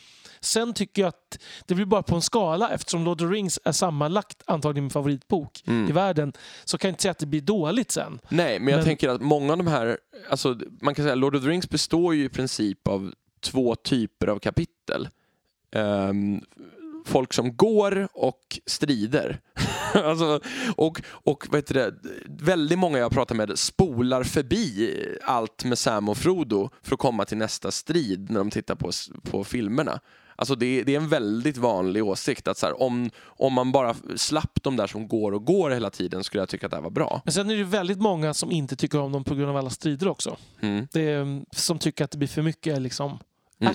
sen tycker jag att det blir bara på en skala eftersom Lord of the Rings är sammanlagt antagligen min favoritbok Mm. i världen så kan jag inte säga att det blir dåligt sen. Nej, men jag Men- tänker att många av de här, alltså, man kan säga Lord of the Rings består ju i princip av två typer av kapitel. Ehm, folk som går och strider. alltså, och och vad heter det, väldigt många jag pratar med spolar förbi allt med Sam och Frodo för att komma till nästa strid när de tittar på, på filmerna. Alltså det, är- det är en väldigt vanlig åsikt att så här, om, om man bara slapp de där som går och går hela tiden skulle jag tycka att det här var bra. Men sen är det väldigt många som inte tycker om dem på grund av alla strider också. Mm. Det är, som tycker att det blir för mycket liksom, Mm.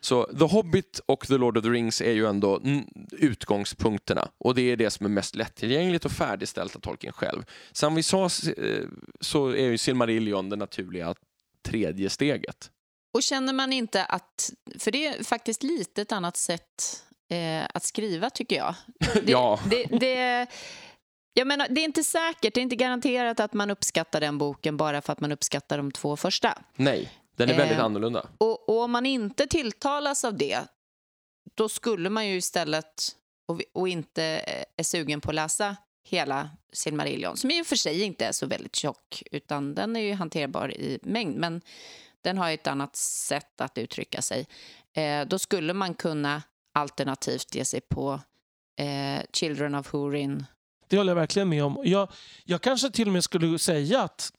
Så The Hobbit och The Lord of the Rings är ju ändå utgångspunkterna och det är det som är mest lättillgängligt och färdigställt av tolken själv. Som vi sa eh, så är ju Silmarillion det naturliga tredje steget. Och känner man inte att, för det är faktiskt lite ett annat sätt eh, att skriva tycker jag. Det, Ja. Det, det, jag menar, det är inte säkert, det är inte garanterat att man uppskattar den boken bara för att man uppskattar de två första. Nej, den är väldigt Eh, annorlunda. Och, och om man inte tilltalas av det, då skulle man ju istället, och, och inte eh, är sugen på att läsa hela Silmarillion, som i och för sig inte är så väldigt tjock, utan den är ju hanterbar i mängd, men den har ju ett annat sätt att uttrycka sig. Eh, då skulle man kunna alternativt ge sig på eh, Children of Hurin. Det håller jag verkligen med om. Jag, jag kanske till och med skulle säga att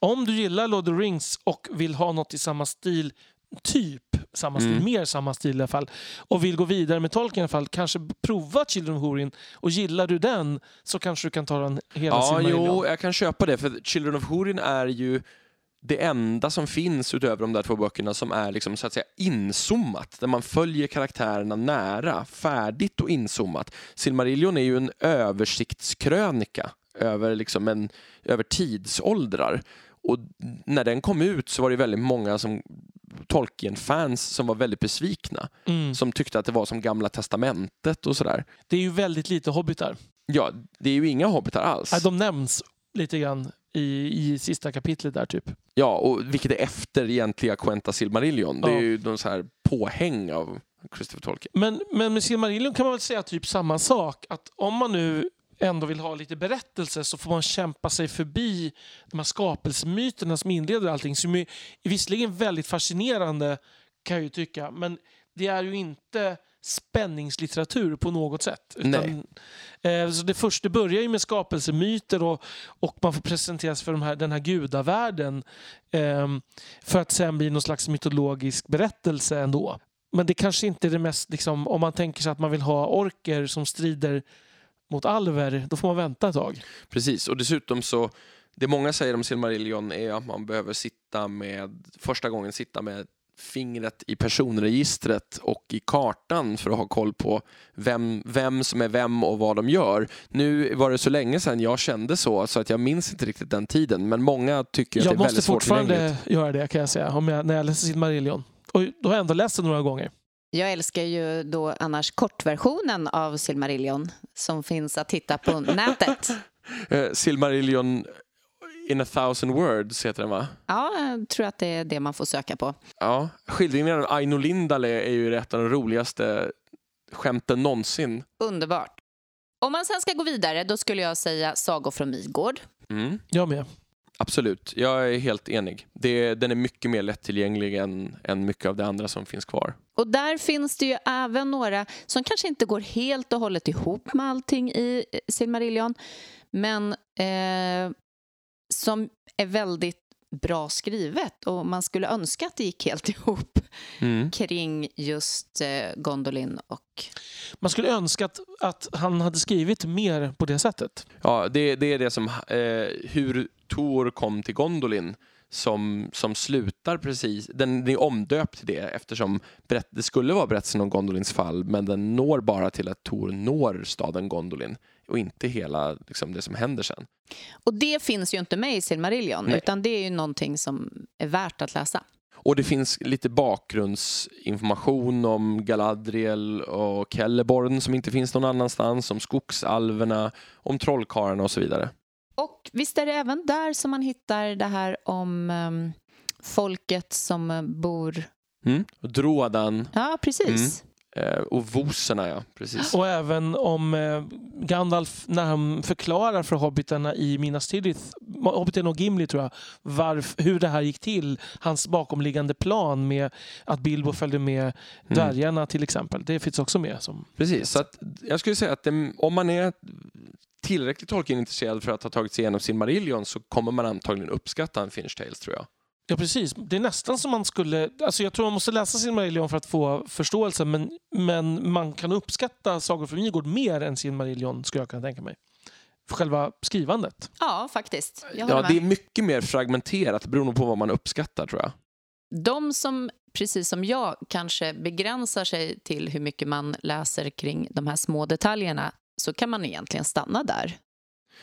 om du gillar Lord of the Rings och vill ha något i samma stil, typ samma stil, Mm. mer samma stil i alla fall, och vill gå vidare med Tolkien i alla fall, kanske prova Children of Hurin och gillar du den så kanske du kan ta den hela Ja, Silmarillion. jo, jag kan köpa det för Children of Hurin är ju det enda som finns utöver de där två böckerna som är liksom, så att säga inzoomat, där man följer karaktärerna nära, färdigt och inzoomat. Silmarillion är ju en översiktskrönika över, liksom en, över tidsåldrar. Och när den kom ut så var det väldigt många som Tolkien-fans som var väldigt besvikna. Mm. Som tyckte att det var som Gamla Testamentet och sådär. Det är ju väldigt lite hobbitar. Ja, det är ju inga hobbitar alls. De nämns lite grann i, i sista kapitlet där typ. Ja, och vilket är efter egentliga Quenta Silmarillion. Det är ju någon så här påhäng av Christopher Tolkien. Men, men med Silmarillion kan man väl säga typ samma sak. Att om man nu ändå vill ha lite berättelse så får man kämpa sig förbi de här skapelsemyterna som inleder allting. Som är visserligen väldigt fascinerande kan jag ju tycka. Men det är ju inte spänningslitteratur på något sätt. Utan, eh, så det första börjar ju med skapelsemyter och, och man får presenteras för de här, den här gudavärlden eh, för att sen bli någon slags mytologisk berättelse ändå. Men det kanske inte är det mest, liksom, om man tänker sig att man vill ha orker som strider mot alver, då får man vänta ett tag. Precis, och dessutom så det många säger om Silmarillion är att man behöver sitta med, första gången sitta med fingret i personregistret och i kartan för att ha koll på vem, vem som är vem och vad de gör. Nu var det så länge sedan jag kände så, så att jag minns inte riktigt den tiden. Men många tycker att jag det är väldigt svårt Jag måste fortfarande göra det kan jag säga, om jag, när jag läser Silmarillion. Och då har jag ändå läst det några gånger. Jag älskar ju då annars kortversionen av Silmarillion som finns att hitta på nätet. Eh, Silmarillion in a thousand words heter den va? Ja, jag tror att det är det man får söka på. Ja, skildringen av Aino Lindale är ju ett av de roligaste skämten någonsin. Underbart. Om man sen ska gå vidare, då skulle jag säga Sagor från Midgård. Mm. Jag med. Absolut, jag är helt enig. Det, den är mycket mer lättillgänglig än, än mycket av det andra som finns kvar. Och där finns det ju även några som kanske inte går helt och hållet ihop med allting i Silmarillion, men eh, som är väldigt bra skrivet och man skulle önska att det gick helt ihop mm. kring just eh, Gondolin och... Man skulle önska att, att han hade skrivit mer på det sättet. Ja, det, det är det som... Eh, hur Tor kom till Gondolin som, som slutar precis, den, är omdöpt till det eftersom berätt, det skulle vara berättelsen om Gondolins fall men den når bara till att Tor når staden Gondolin och inte hela liksom, det som händer sen. Och det finns ju inte med i Silmarillion Nej. utan det är ju någonting som är värt att läsa. Och det finns lite bakgrundsinformation om Galadriel och Kelleborn som inte finns någon annanstans, om skogsalverna, om trollkarlarna och så vidare. Och visst är det även där som man hittar det här om um, folket som bor... Mm. Drodan. Ja, precis. Mm. Eh, och voserna, ja. Precis. Och även om eh, Gandalf, när han förklarar för hobbitarna i Minas Tirith, hobbiten och Gimli tror jag, varf, hur det här gick till. Hans bakomliggande plan med att Bilbo följde med mm. dvärgarna mm. till exempel. Det finns också med. Som... Precis, så att jag skulle säga att det, om man är tillräckligt Tolkien-intresserad för att ha tagit sig igenom sin Marillion så kommer man antagligen uppskatta en Finnish Tales tror jag. Ja, precis. Det är nästan som man skulle... Alltså jag tror man måste läsa Silmarillion för att få förståelse men, men man kan uppskatta Sagor från Nygård mer än Silmarillion, skulle jag kunna tänka mig. För själva skrivandet. Ja, faktiskt. ja, det är mycket mer fragmenterat beroende på vad man uppskattar, tror jag. De som, precis som jag, kanske begränsar sig till hur mycket man läser kring de här små detaljerna så kan man egentligen stanna där.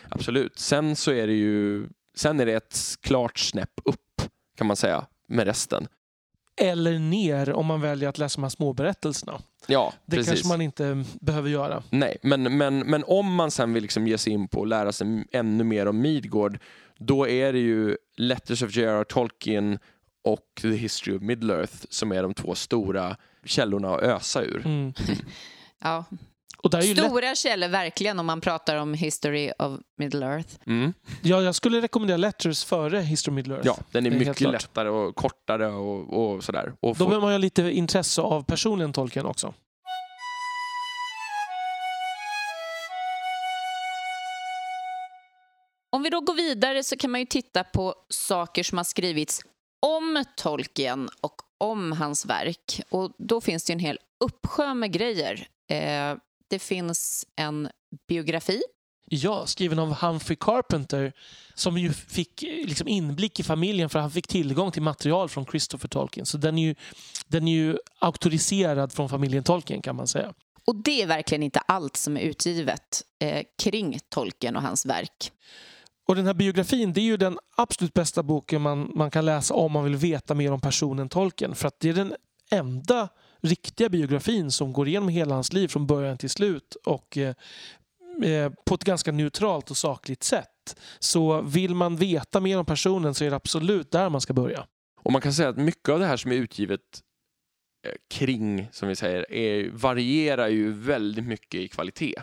Absolut. Sen så är det ju sen är det ett klart snäpp upp kan man säga, med resten. Eller ner om man väljer att läsa de här småberättelserna. Ja, det precis. kanske man inte behöver göra. Nej, men, men, men om man sen vill liksom ge sig in på att lära sig ännu mer om Midgård, då är det ju Letters of J.R.R. Tolkien och The History of Middle-earth som är de två stora källorna att ösa ur. Mm. ja, Stora lätt... källor verkligen om man pratar om History of Middle Earth. Mm. Ja, jag skulle rekommendera Letters före History of Middle Earth. Ja, den är, mycket lättare och kortare och, och sådär. Och Då behöver man ha lite intresse av personen tolken också. Om vi då går vidare så kan man ju titta på saker som har skrivits om Tolkien och om hans verk. Och då finns det en hel uppsjö med grejer. Eh, det finns en biografi. Ja, skriven av Humphrey Carpenter som ju fick liksom inblick i familjen för han fick tillgång till material från Christopher Tolkien. Så den är ju, den är ju auktoriserad från familjen Tolkien kan man säga. Och det är verkligen inte allt som är utgivet eh, kring Tolkien och hans verk. Och den här biografin det är ju den absolut bästa boken man, man kan läsa om man vill veta mer om personen Tolkien. För att det är den enda riktiga biografin som går igenom hela hans liv från början till slut och eh, eh, på ett ganska neutralt och sakligt sätt. Så vill man veta mer om personen så är det absolut där man ska börja. Och man kan säga att mycket av det här som är utgivet eh, kring, som vi säger, är, varierar ju väldigt mycket i kvalitet.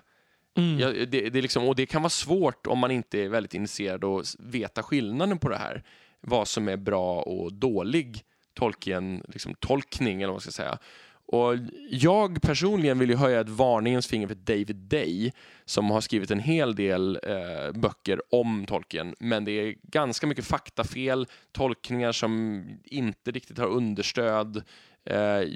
Mm. Ja, det, det liksom, och det kan vara svårt om man inte är väldigt intresserad och veta skillnaden på det här. Vad som är bra och dålig Tolkien, liksom, tolkning eller vad man ska säga. Och jag personligen vill ju höja ett varningens finger för David Day som har skrivit en hel del eh, böcker om Tolkien, men det är ganska mycket faktafel, tolkningar som inte riktigt har understöd. Eh,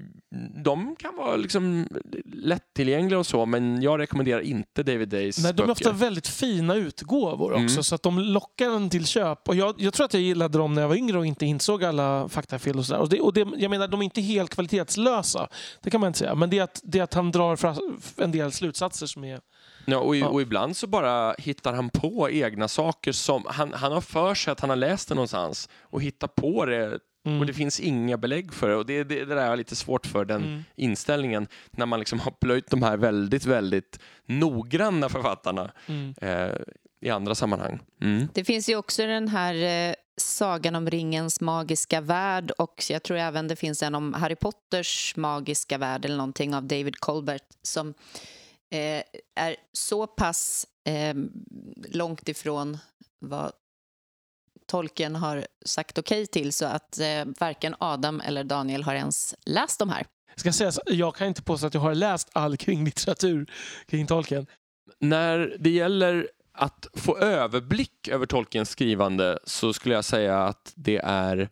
de kan vara liksom lättillgängliga och så, men jag rekommenderar inte David Days Nej, de är böcker. ofta väldigt fina utgåvor också, Mm. så att de lockar en till köp. Och jag, jag tror att jag gillade dem när jag var yngre och inte insåg alla faktafel och sådär. Och det, och det, jag menar, de är inte helt kvalitetslösa, det kan man inte säga. Men det är att, det är att han drar en del slutsatser som är... Ja, och, i- och ibland så bara hittar han på egna saker som han, han har för sig att han har läst det någonstans och hittar på det Mm. och det finns inga belägg för det. Och det, det, det där är lite svårt för den Mm. inställningen när man liksom har plöjt de här väldigt, väldigt noggranna författarna Mm. eh, i andra sammanhang. Mm. Det finns ju också den här eh, Sagan om ringens magiska värld och jag tror även det finns en om Harry Potters magiska värld eller någonting av David Colbert som eh, är så pass eh, långt ifrån vad Tolkien har sagt okej till så att eh, varken Adam eller Daniel har ens läst de här. Ska sägas, jag kan inte påstå att jag har läst all kringlitteratur kring Tolkien. När det gäller att få överblick över Tolkiens skrivande så skulle jag säga att det är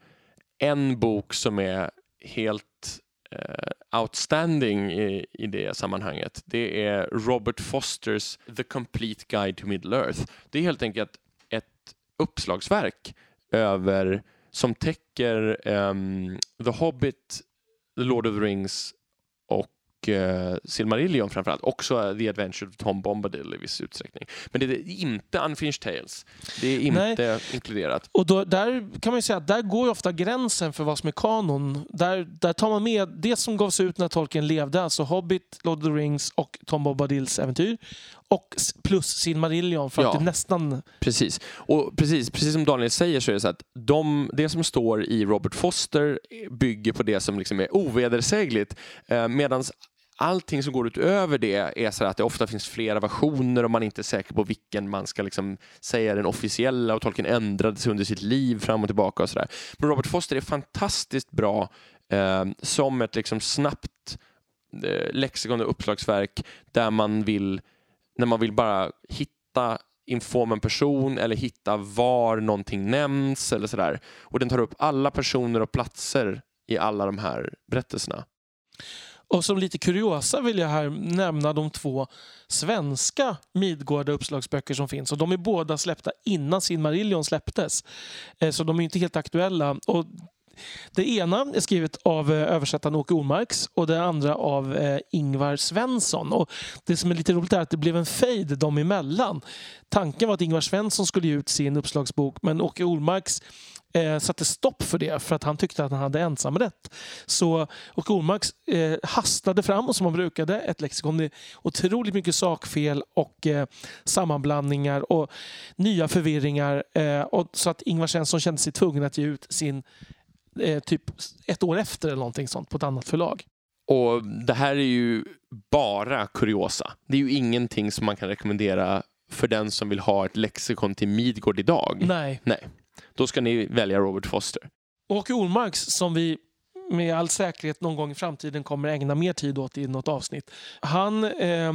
en bok som är helt eh, outstanding i, i det sammanhanget. Det är Robert Fosters The Complete Guide to Middle Earth. Det är helt enkelt uppslagsverk över som täcker ehm, The Hobbit, The Lord of the Rings och eh, Silmarillion framförallt. Också The Adventure of Tom Bombadil i viss utsträckning. Men det är inte Unfinished Tales. Det är inte inkluderat. Och då, där kan man ju säga att där går ju ofta gränsen för vad som är kanon. Där, där tar man med det som gavs ut när Tolkien levde, alltså Hobbit, Lord of the Rings och Tom Bombadils äventyr. Och plus Silmarillion för att Ja. det nästan... Precis. Och precis, precis som Daniel säger så är det så att de, det som står i Robert Foster bygger på det som liksom är ovedersägligt. Eh, Medan allting som går utöver det är så att det ofta finns flera versioner och man är inte säker på vilken man ska liksom säga den officiella och tolken ändrade sig under sitt liv fram och tillbaka och sådär. Men Robert Foster är fantastiskt bra eh, som ett liksom snabbt eh, lexikon och uppslagsverk där man vill, när man vill bara hitta info en person eller hitta var någonting nämns eller sådär. Och den tar upp alla personer och platser i alla de här berättelserna. Och som lite kuriosa vill jag här nämna de två svenska Midgårda uppslagsböcker som finns. Och de är båda släppta innan Silmarillion släpptes. Eh, så de är inte helt aktuella. Och det ena är skrivet av eh, översättaren Åke Ormarks och det andra av eh, Ingvar Svensson. Och det som är lite roligt är att det blev en fejd dem emellan. Tanken var att Ingvar Svensson skulle ge ut sin uppslagsbok men Åke Ormarks eh, satte stopp för det för att han tyckte att han hade ensamrätt. Så Åke Ormarks eh, hastade fram och som han brukade ett lexikon med otroligt mycket sakfel och eh, sammanblandningar och nya förvirringar. Eh, och så att Ingvar Svensson kände sig tvungen att ge ut sin eh, typ ett år efter eller någonting sånt på ett annat förlag. Och det här är ju bara kuriosa. Det är ju ingenting som man kan rekommendera för den som vill ha ett lexikon till Midgård idag. Nej. Nej. Då ska ni välja Robert Foster. Åke Ormarks som vi med all säkerhet någon gång i framtiden kommer ägna mer tid åt i något avsnitt. Han eh,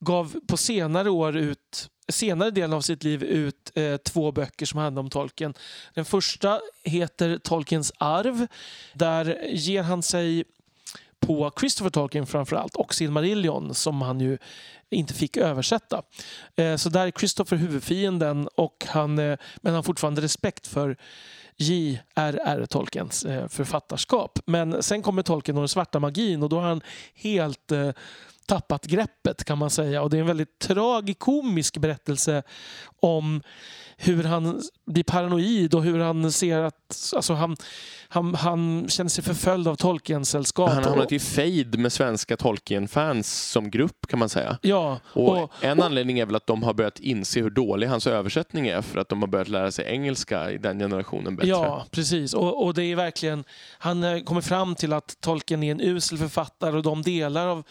gav på senare år ut senare delen av sitt liv ut eh, två böcker som handlar om Tolkien. Den första heter Tolkiens arv. Där ger han sig på Christopher Tolkien framförallt och Silmarillion som han ju inte fick översätta. Eh, så där är Christopher huvudfienden och han, eh, men han har fortfarande respekt för J.R.R. Tolkiens eh, författarskap. Men sen kommer Tolkien och den svarta magin och då har han helt eh, tappat greppet kan man säga. Och det är en väldigt tragikomisk berättelse om hur han blir paranoid och hur han ser att alltså han, han, han känner sig förföljd av Tolkien-sällskap. Han har Och- hamnat i fejd med svenska Tolkien-fans som grupp kan man säga. Ja, Och, och, en anledning är väl att de har börjat inse hur dålig hans översättning är för att de har börjat lära sig engelska i den generationen bättre. Ja, precis. Och, och det är verkligen, han eh, kommer fram till att Tolkien är en usel författare och de delar av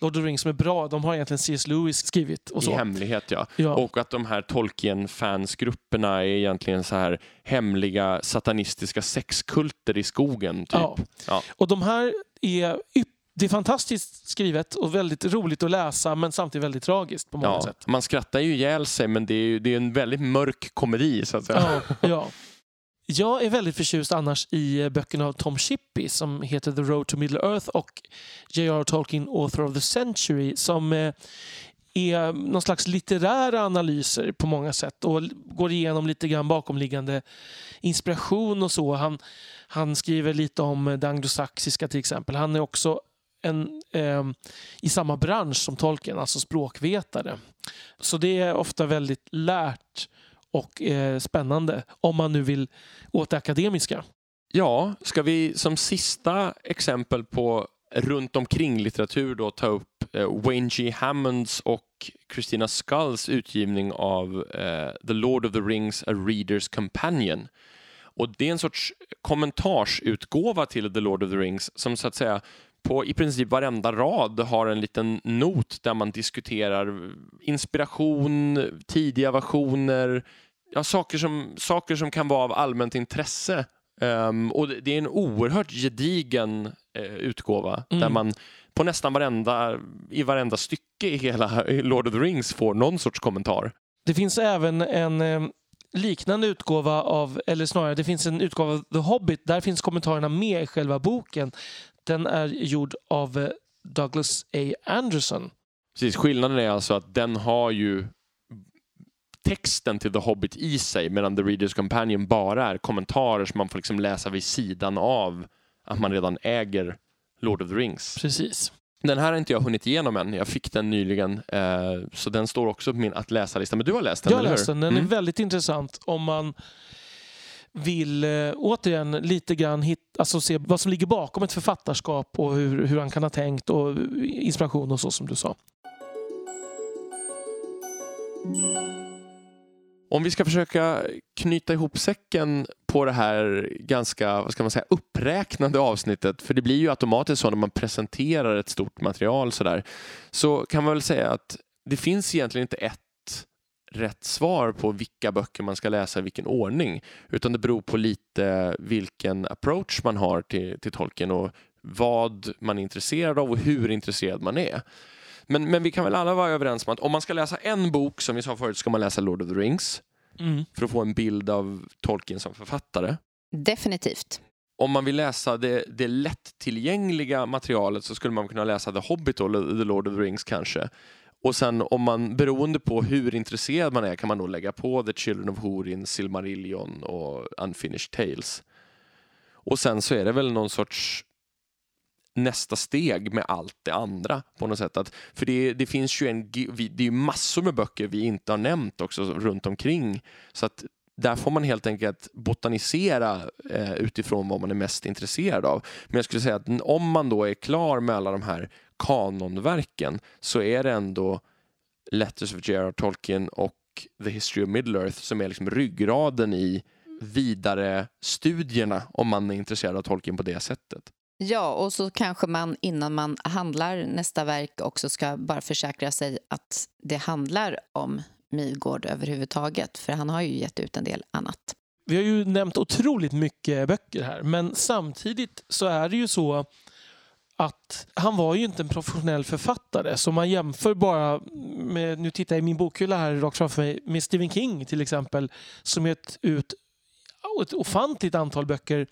Lord of the Rings som är bra, de har egentligen C.S. Lewis skrivit. Och I så. hemlighet ja. Ja. Och att de här Tolkien-fansgrupperna är egentligen så här hemliga satanistiska sexkulter i skogen. Typ. Ja. Ja. Och de här är det är fantastiskt skrivet och väldigt roligt att läsa men samtidigt väldigt tragiskt på många Ja, sätt. man skrattar ju ihjäl sig men det är, ju, det är en väldigt mörk komedi så att säga. Ja, ja. Jag är väldigt förtjust annars i eh, böckerna av Tom Shippey som heter The Road to Middle Earth och J.R. Tolkien, Author of the Century som eh, är någon slags litterära analyser på många sätt och går igenom lite grann bakomliggande inspiration och så. Han, han skriver lite om det anglosaxiska till exempel. Han är också en, eh, i samma bransch som Tolkien, alltså språkvetare. Så det är ofta väldigt lärt och eh, spännande om man nu vill åt det akademiska. Ja, ska vi som sista exempel på runt omkring litteratur då ta upp eh, Wayne G. Hammonds och Christina Skulls utgivning av eh, The Lord of the Rings, A Reader's Companion. Och det är en sorts kommentarsutgåva till The Lord of the Rings som så att säga på i princip varenda rad har en liten not där man diskuterar inspiration, tidiga versioner, ja, saker, som, saker som kan vara av allmänt intresse. Um, och det är en oerhört gedigen uh, utgåva Mm. där man på nästan varenda, i varenda stycke i hela Lord of the Rings får någon sorts kommentar. Det finns även en eh, liknande utgåva av, eller snarare det finns en utgåva av The Hobbit. Där finns kommentarerna med i själva boken. Den är gjord av eh, Douglas A. Anderson. Precis, skillnaden är alltså att den har ju texten till The Hobbit i sig medan The Reader's Companion bara är kommentarer som man får liksom läsa vid sidan av att man redan äger Lord of the Rings. Precis. Den här har inte jag hunnit igenom än. Jag fick den nyligen, eh, så den står också på min att läsa-lista. Men du har läst den, Jag har läst den. Den Mm. är väldigt intressant om man vill eh, återigen lite grann hit, alltså se vad som ligger bakom ett författarskap och hur, hur han kan ha tänkt och inspiration och så som du sa. Om vi ska försöka knyta ihop säcken på det här ganska vad ska man säga, uppräknande avsnittet, för det blir ju automatiskt så när man presenterar ett stort material sådär, så kan man väl säga att det finns egentligen inte ett rätt svar på vilka böcker man ska läsa i vilken ordning, utan det beror på lite vilken approach man har till, till tolken och vad man är intresserad av och hur intresserad man är. Men, men vi kan väl alla vara överens om att om man ska läsa en bok, som vi sa förut, ska man läsa Lord of the Rings Mm. för att få en bild av Tolkien som författare. Definitivt. Om man vill läsa det, det lättillgängliga materialet så skulle man kunna läsa The Hobbit eller The Lord of the Rings kanske. Och sen om man, beroende på hur intresserad man är, kan man då lägga på The Children of Hurin, Silmarillion och Unfinished Tales. Och sen så är det väl någon sorts nästa steg med allt det andra på något sätt. Att, för det, det finns ju en, det är massor med böcker vi inte har nämnt också runt omkring. Så att där får man helt enkelt botanisera eh, utifrån vad man är mest intresserad av. Men jag skulle säga att om man då är klar med alla de här kanonverken så är det ändå Letters of J.R.R. Tolkien och The History of Middle-earth som är liksom ryggraden i vidare studierna om man är intresserad av Tolkien på det sättet. Ja, och så kanske man innan man handlar nästa verk också ska bara försäkra sig att det handlar om Midgård överhuvudtaget, för han har ju gett ut en del annat. Vi har ju nämnt otroligt mycket böcker här men samtidigt så är det ju så att han var ju inte en professionell författare. Så man jämför bara med, nu tittar jag i min bokhylla här rakt framför mig, med Stephen King till exempel som gett ut ett ofantligt antal böcker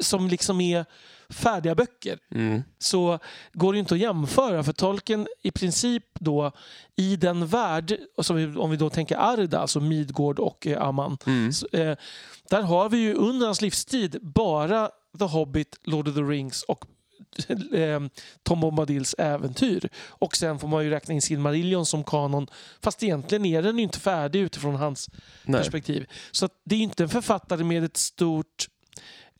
som liksom är färdiga böcker Mm. så går det inte att jämföra för Tolkien i princip då i den värld, som om vi då tänker Arda, alltså Midgård och eh, Amman, Mm. så, eh, där har vi ju under hans livstid bara The Hobbit, Lord of the Rings och Tom Bombadils äventyr. Och sen får man ju räkna in Silmarillion som kanon, fast egentligen är den ju inte färdig utifrån hans Nej. perspektiv. Så det är inte en författare med ett stort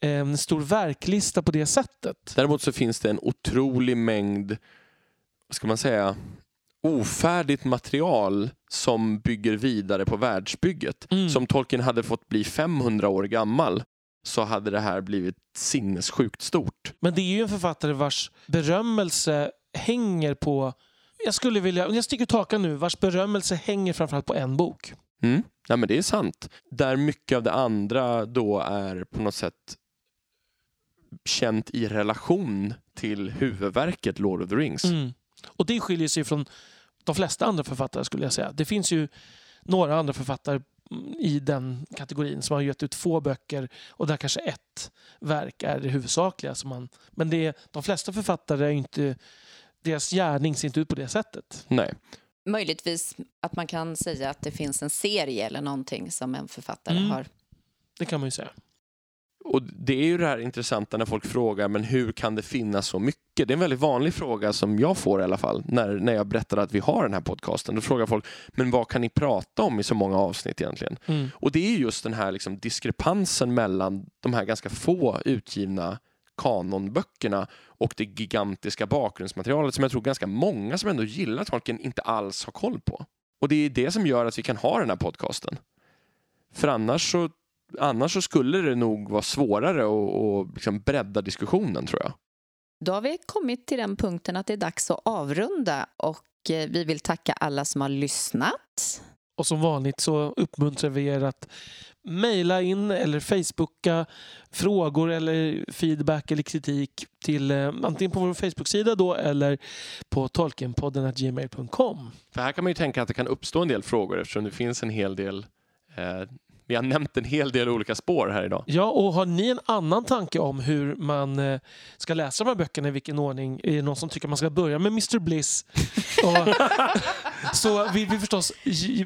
en stor verklista på det sättet. Däremot så finns det en otrolig mängd, vad ska man säga, ofärdigt material som bygger vidare på världsbygget. Mm. Som Tolkien hade fått bli 500 år gammal så hade det här blivit sinnessjukt stort. Men det är ju en författare vars berömmelse hänger på... Jag skulle vilja... Jag sticker ut hakan nu. Vars berömmelse hänger framförallt på en bok. Mm. Ja, men det är sant. Där mycket av det andra då är på något sätt känt i relation till huvudverket Lord of the Rings. Mm. Och det skiljer sig från de flesta andra författare skulle jag säga. Det finns ju några andra författare i den kategorin som har gett ut få böcker och där kanske ett verk är det huvudsakliga. Som man, men det de flesta författare är inte, deras gärning ser inte ut på det sättet. Nej. Möjligtvis att man kan säga att det finns en serie eller någonting som en författare Mm. har. Det kan man ju säga. Och det är ju det här intressanta när folk frågar men hur kan det finnas så mycket? Det är en väldigt vanlig fråga som jag får i alla fall när, när jag berättar att vi har den här podcasten. Då frågar folk, men vad kan ni prata om i så många avsnitt egentligen? Mm. Och det är ju just den här liksom diskrepansen mellan de här ganska få utgivna kanonböckerna och det gigantiska bakgrundsmaterialet som jag tror ganska många som ändå gillar Tolkien inte alls har koll på. Och det är det som gör att vi kan ha den här podcasten. För annars så, annars så skulle det nog vara svårare att, liksom bredda diskussionen tror jag. Då har vi kommit till den punkten att det är dags att avrunda och eh, vi vill tacka alla som har lyssnat. Och som vanligt så uppmuntrar vi er att mejla in eller facebooka frågor eller feedback eller kritik till eh, antingen på vår Facebook-sida då eller på tolkienpodden.gmail.com. För här kan man ju tänka att det kan uppstå en del frågor eftersom det finns en hel del eh, vi har nämnt en hel del olika spår här idag. Ja, och har ni en annan tanke om hur man eh, ska läsa de här böckerna, i vilken ordning? Är det någon som tycker att man ska börja med Mr Bliss? Och, så vill vi förstås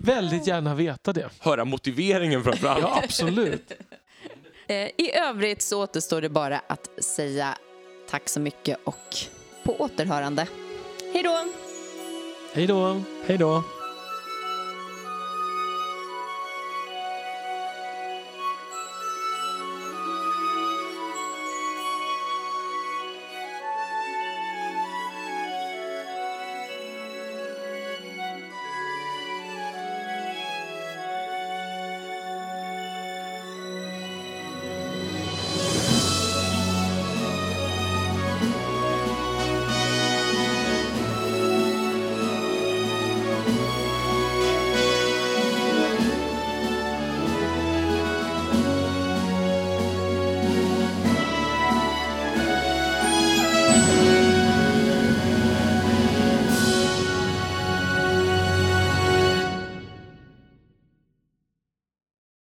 väldigt gärna veta det. Höra motiveringen framför allt. Ja, absolut. Eh, I övrigt så återstår det bara att säga tack så mycket och på återhörande. Hej då! Hej då. Hej då!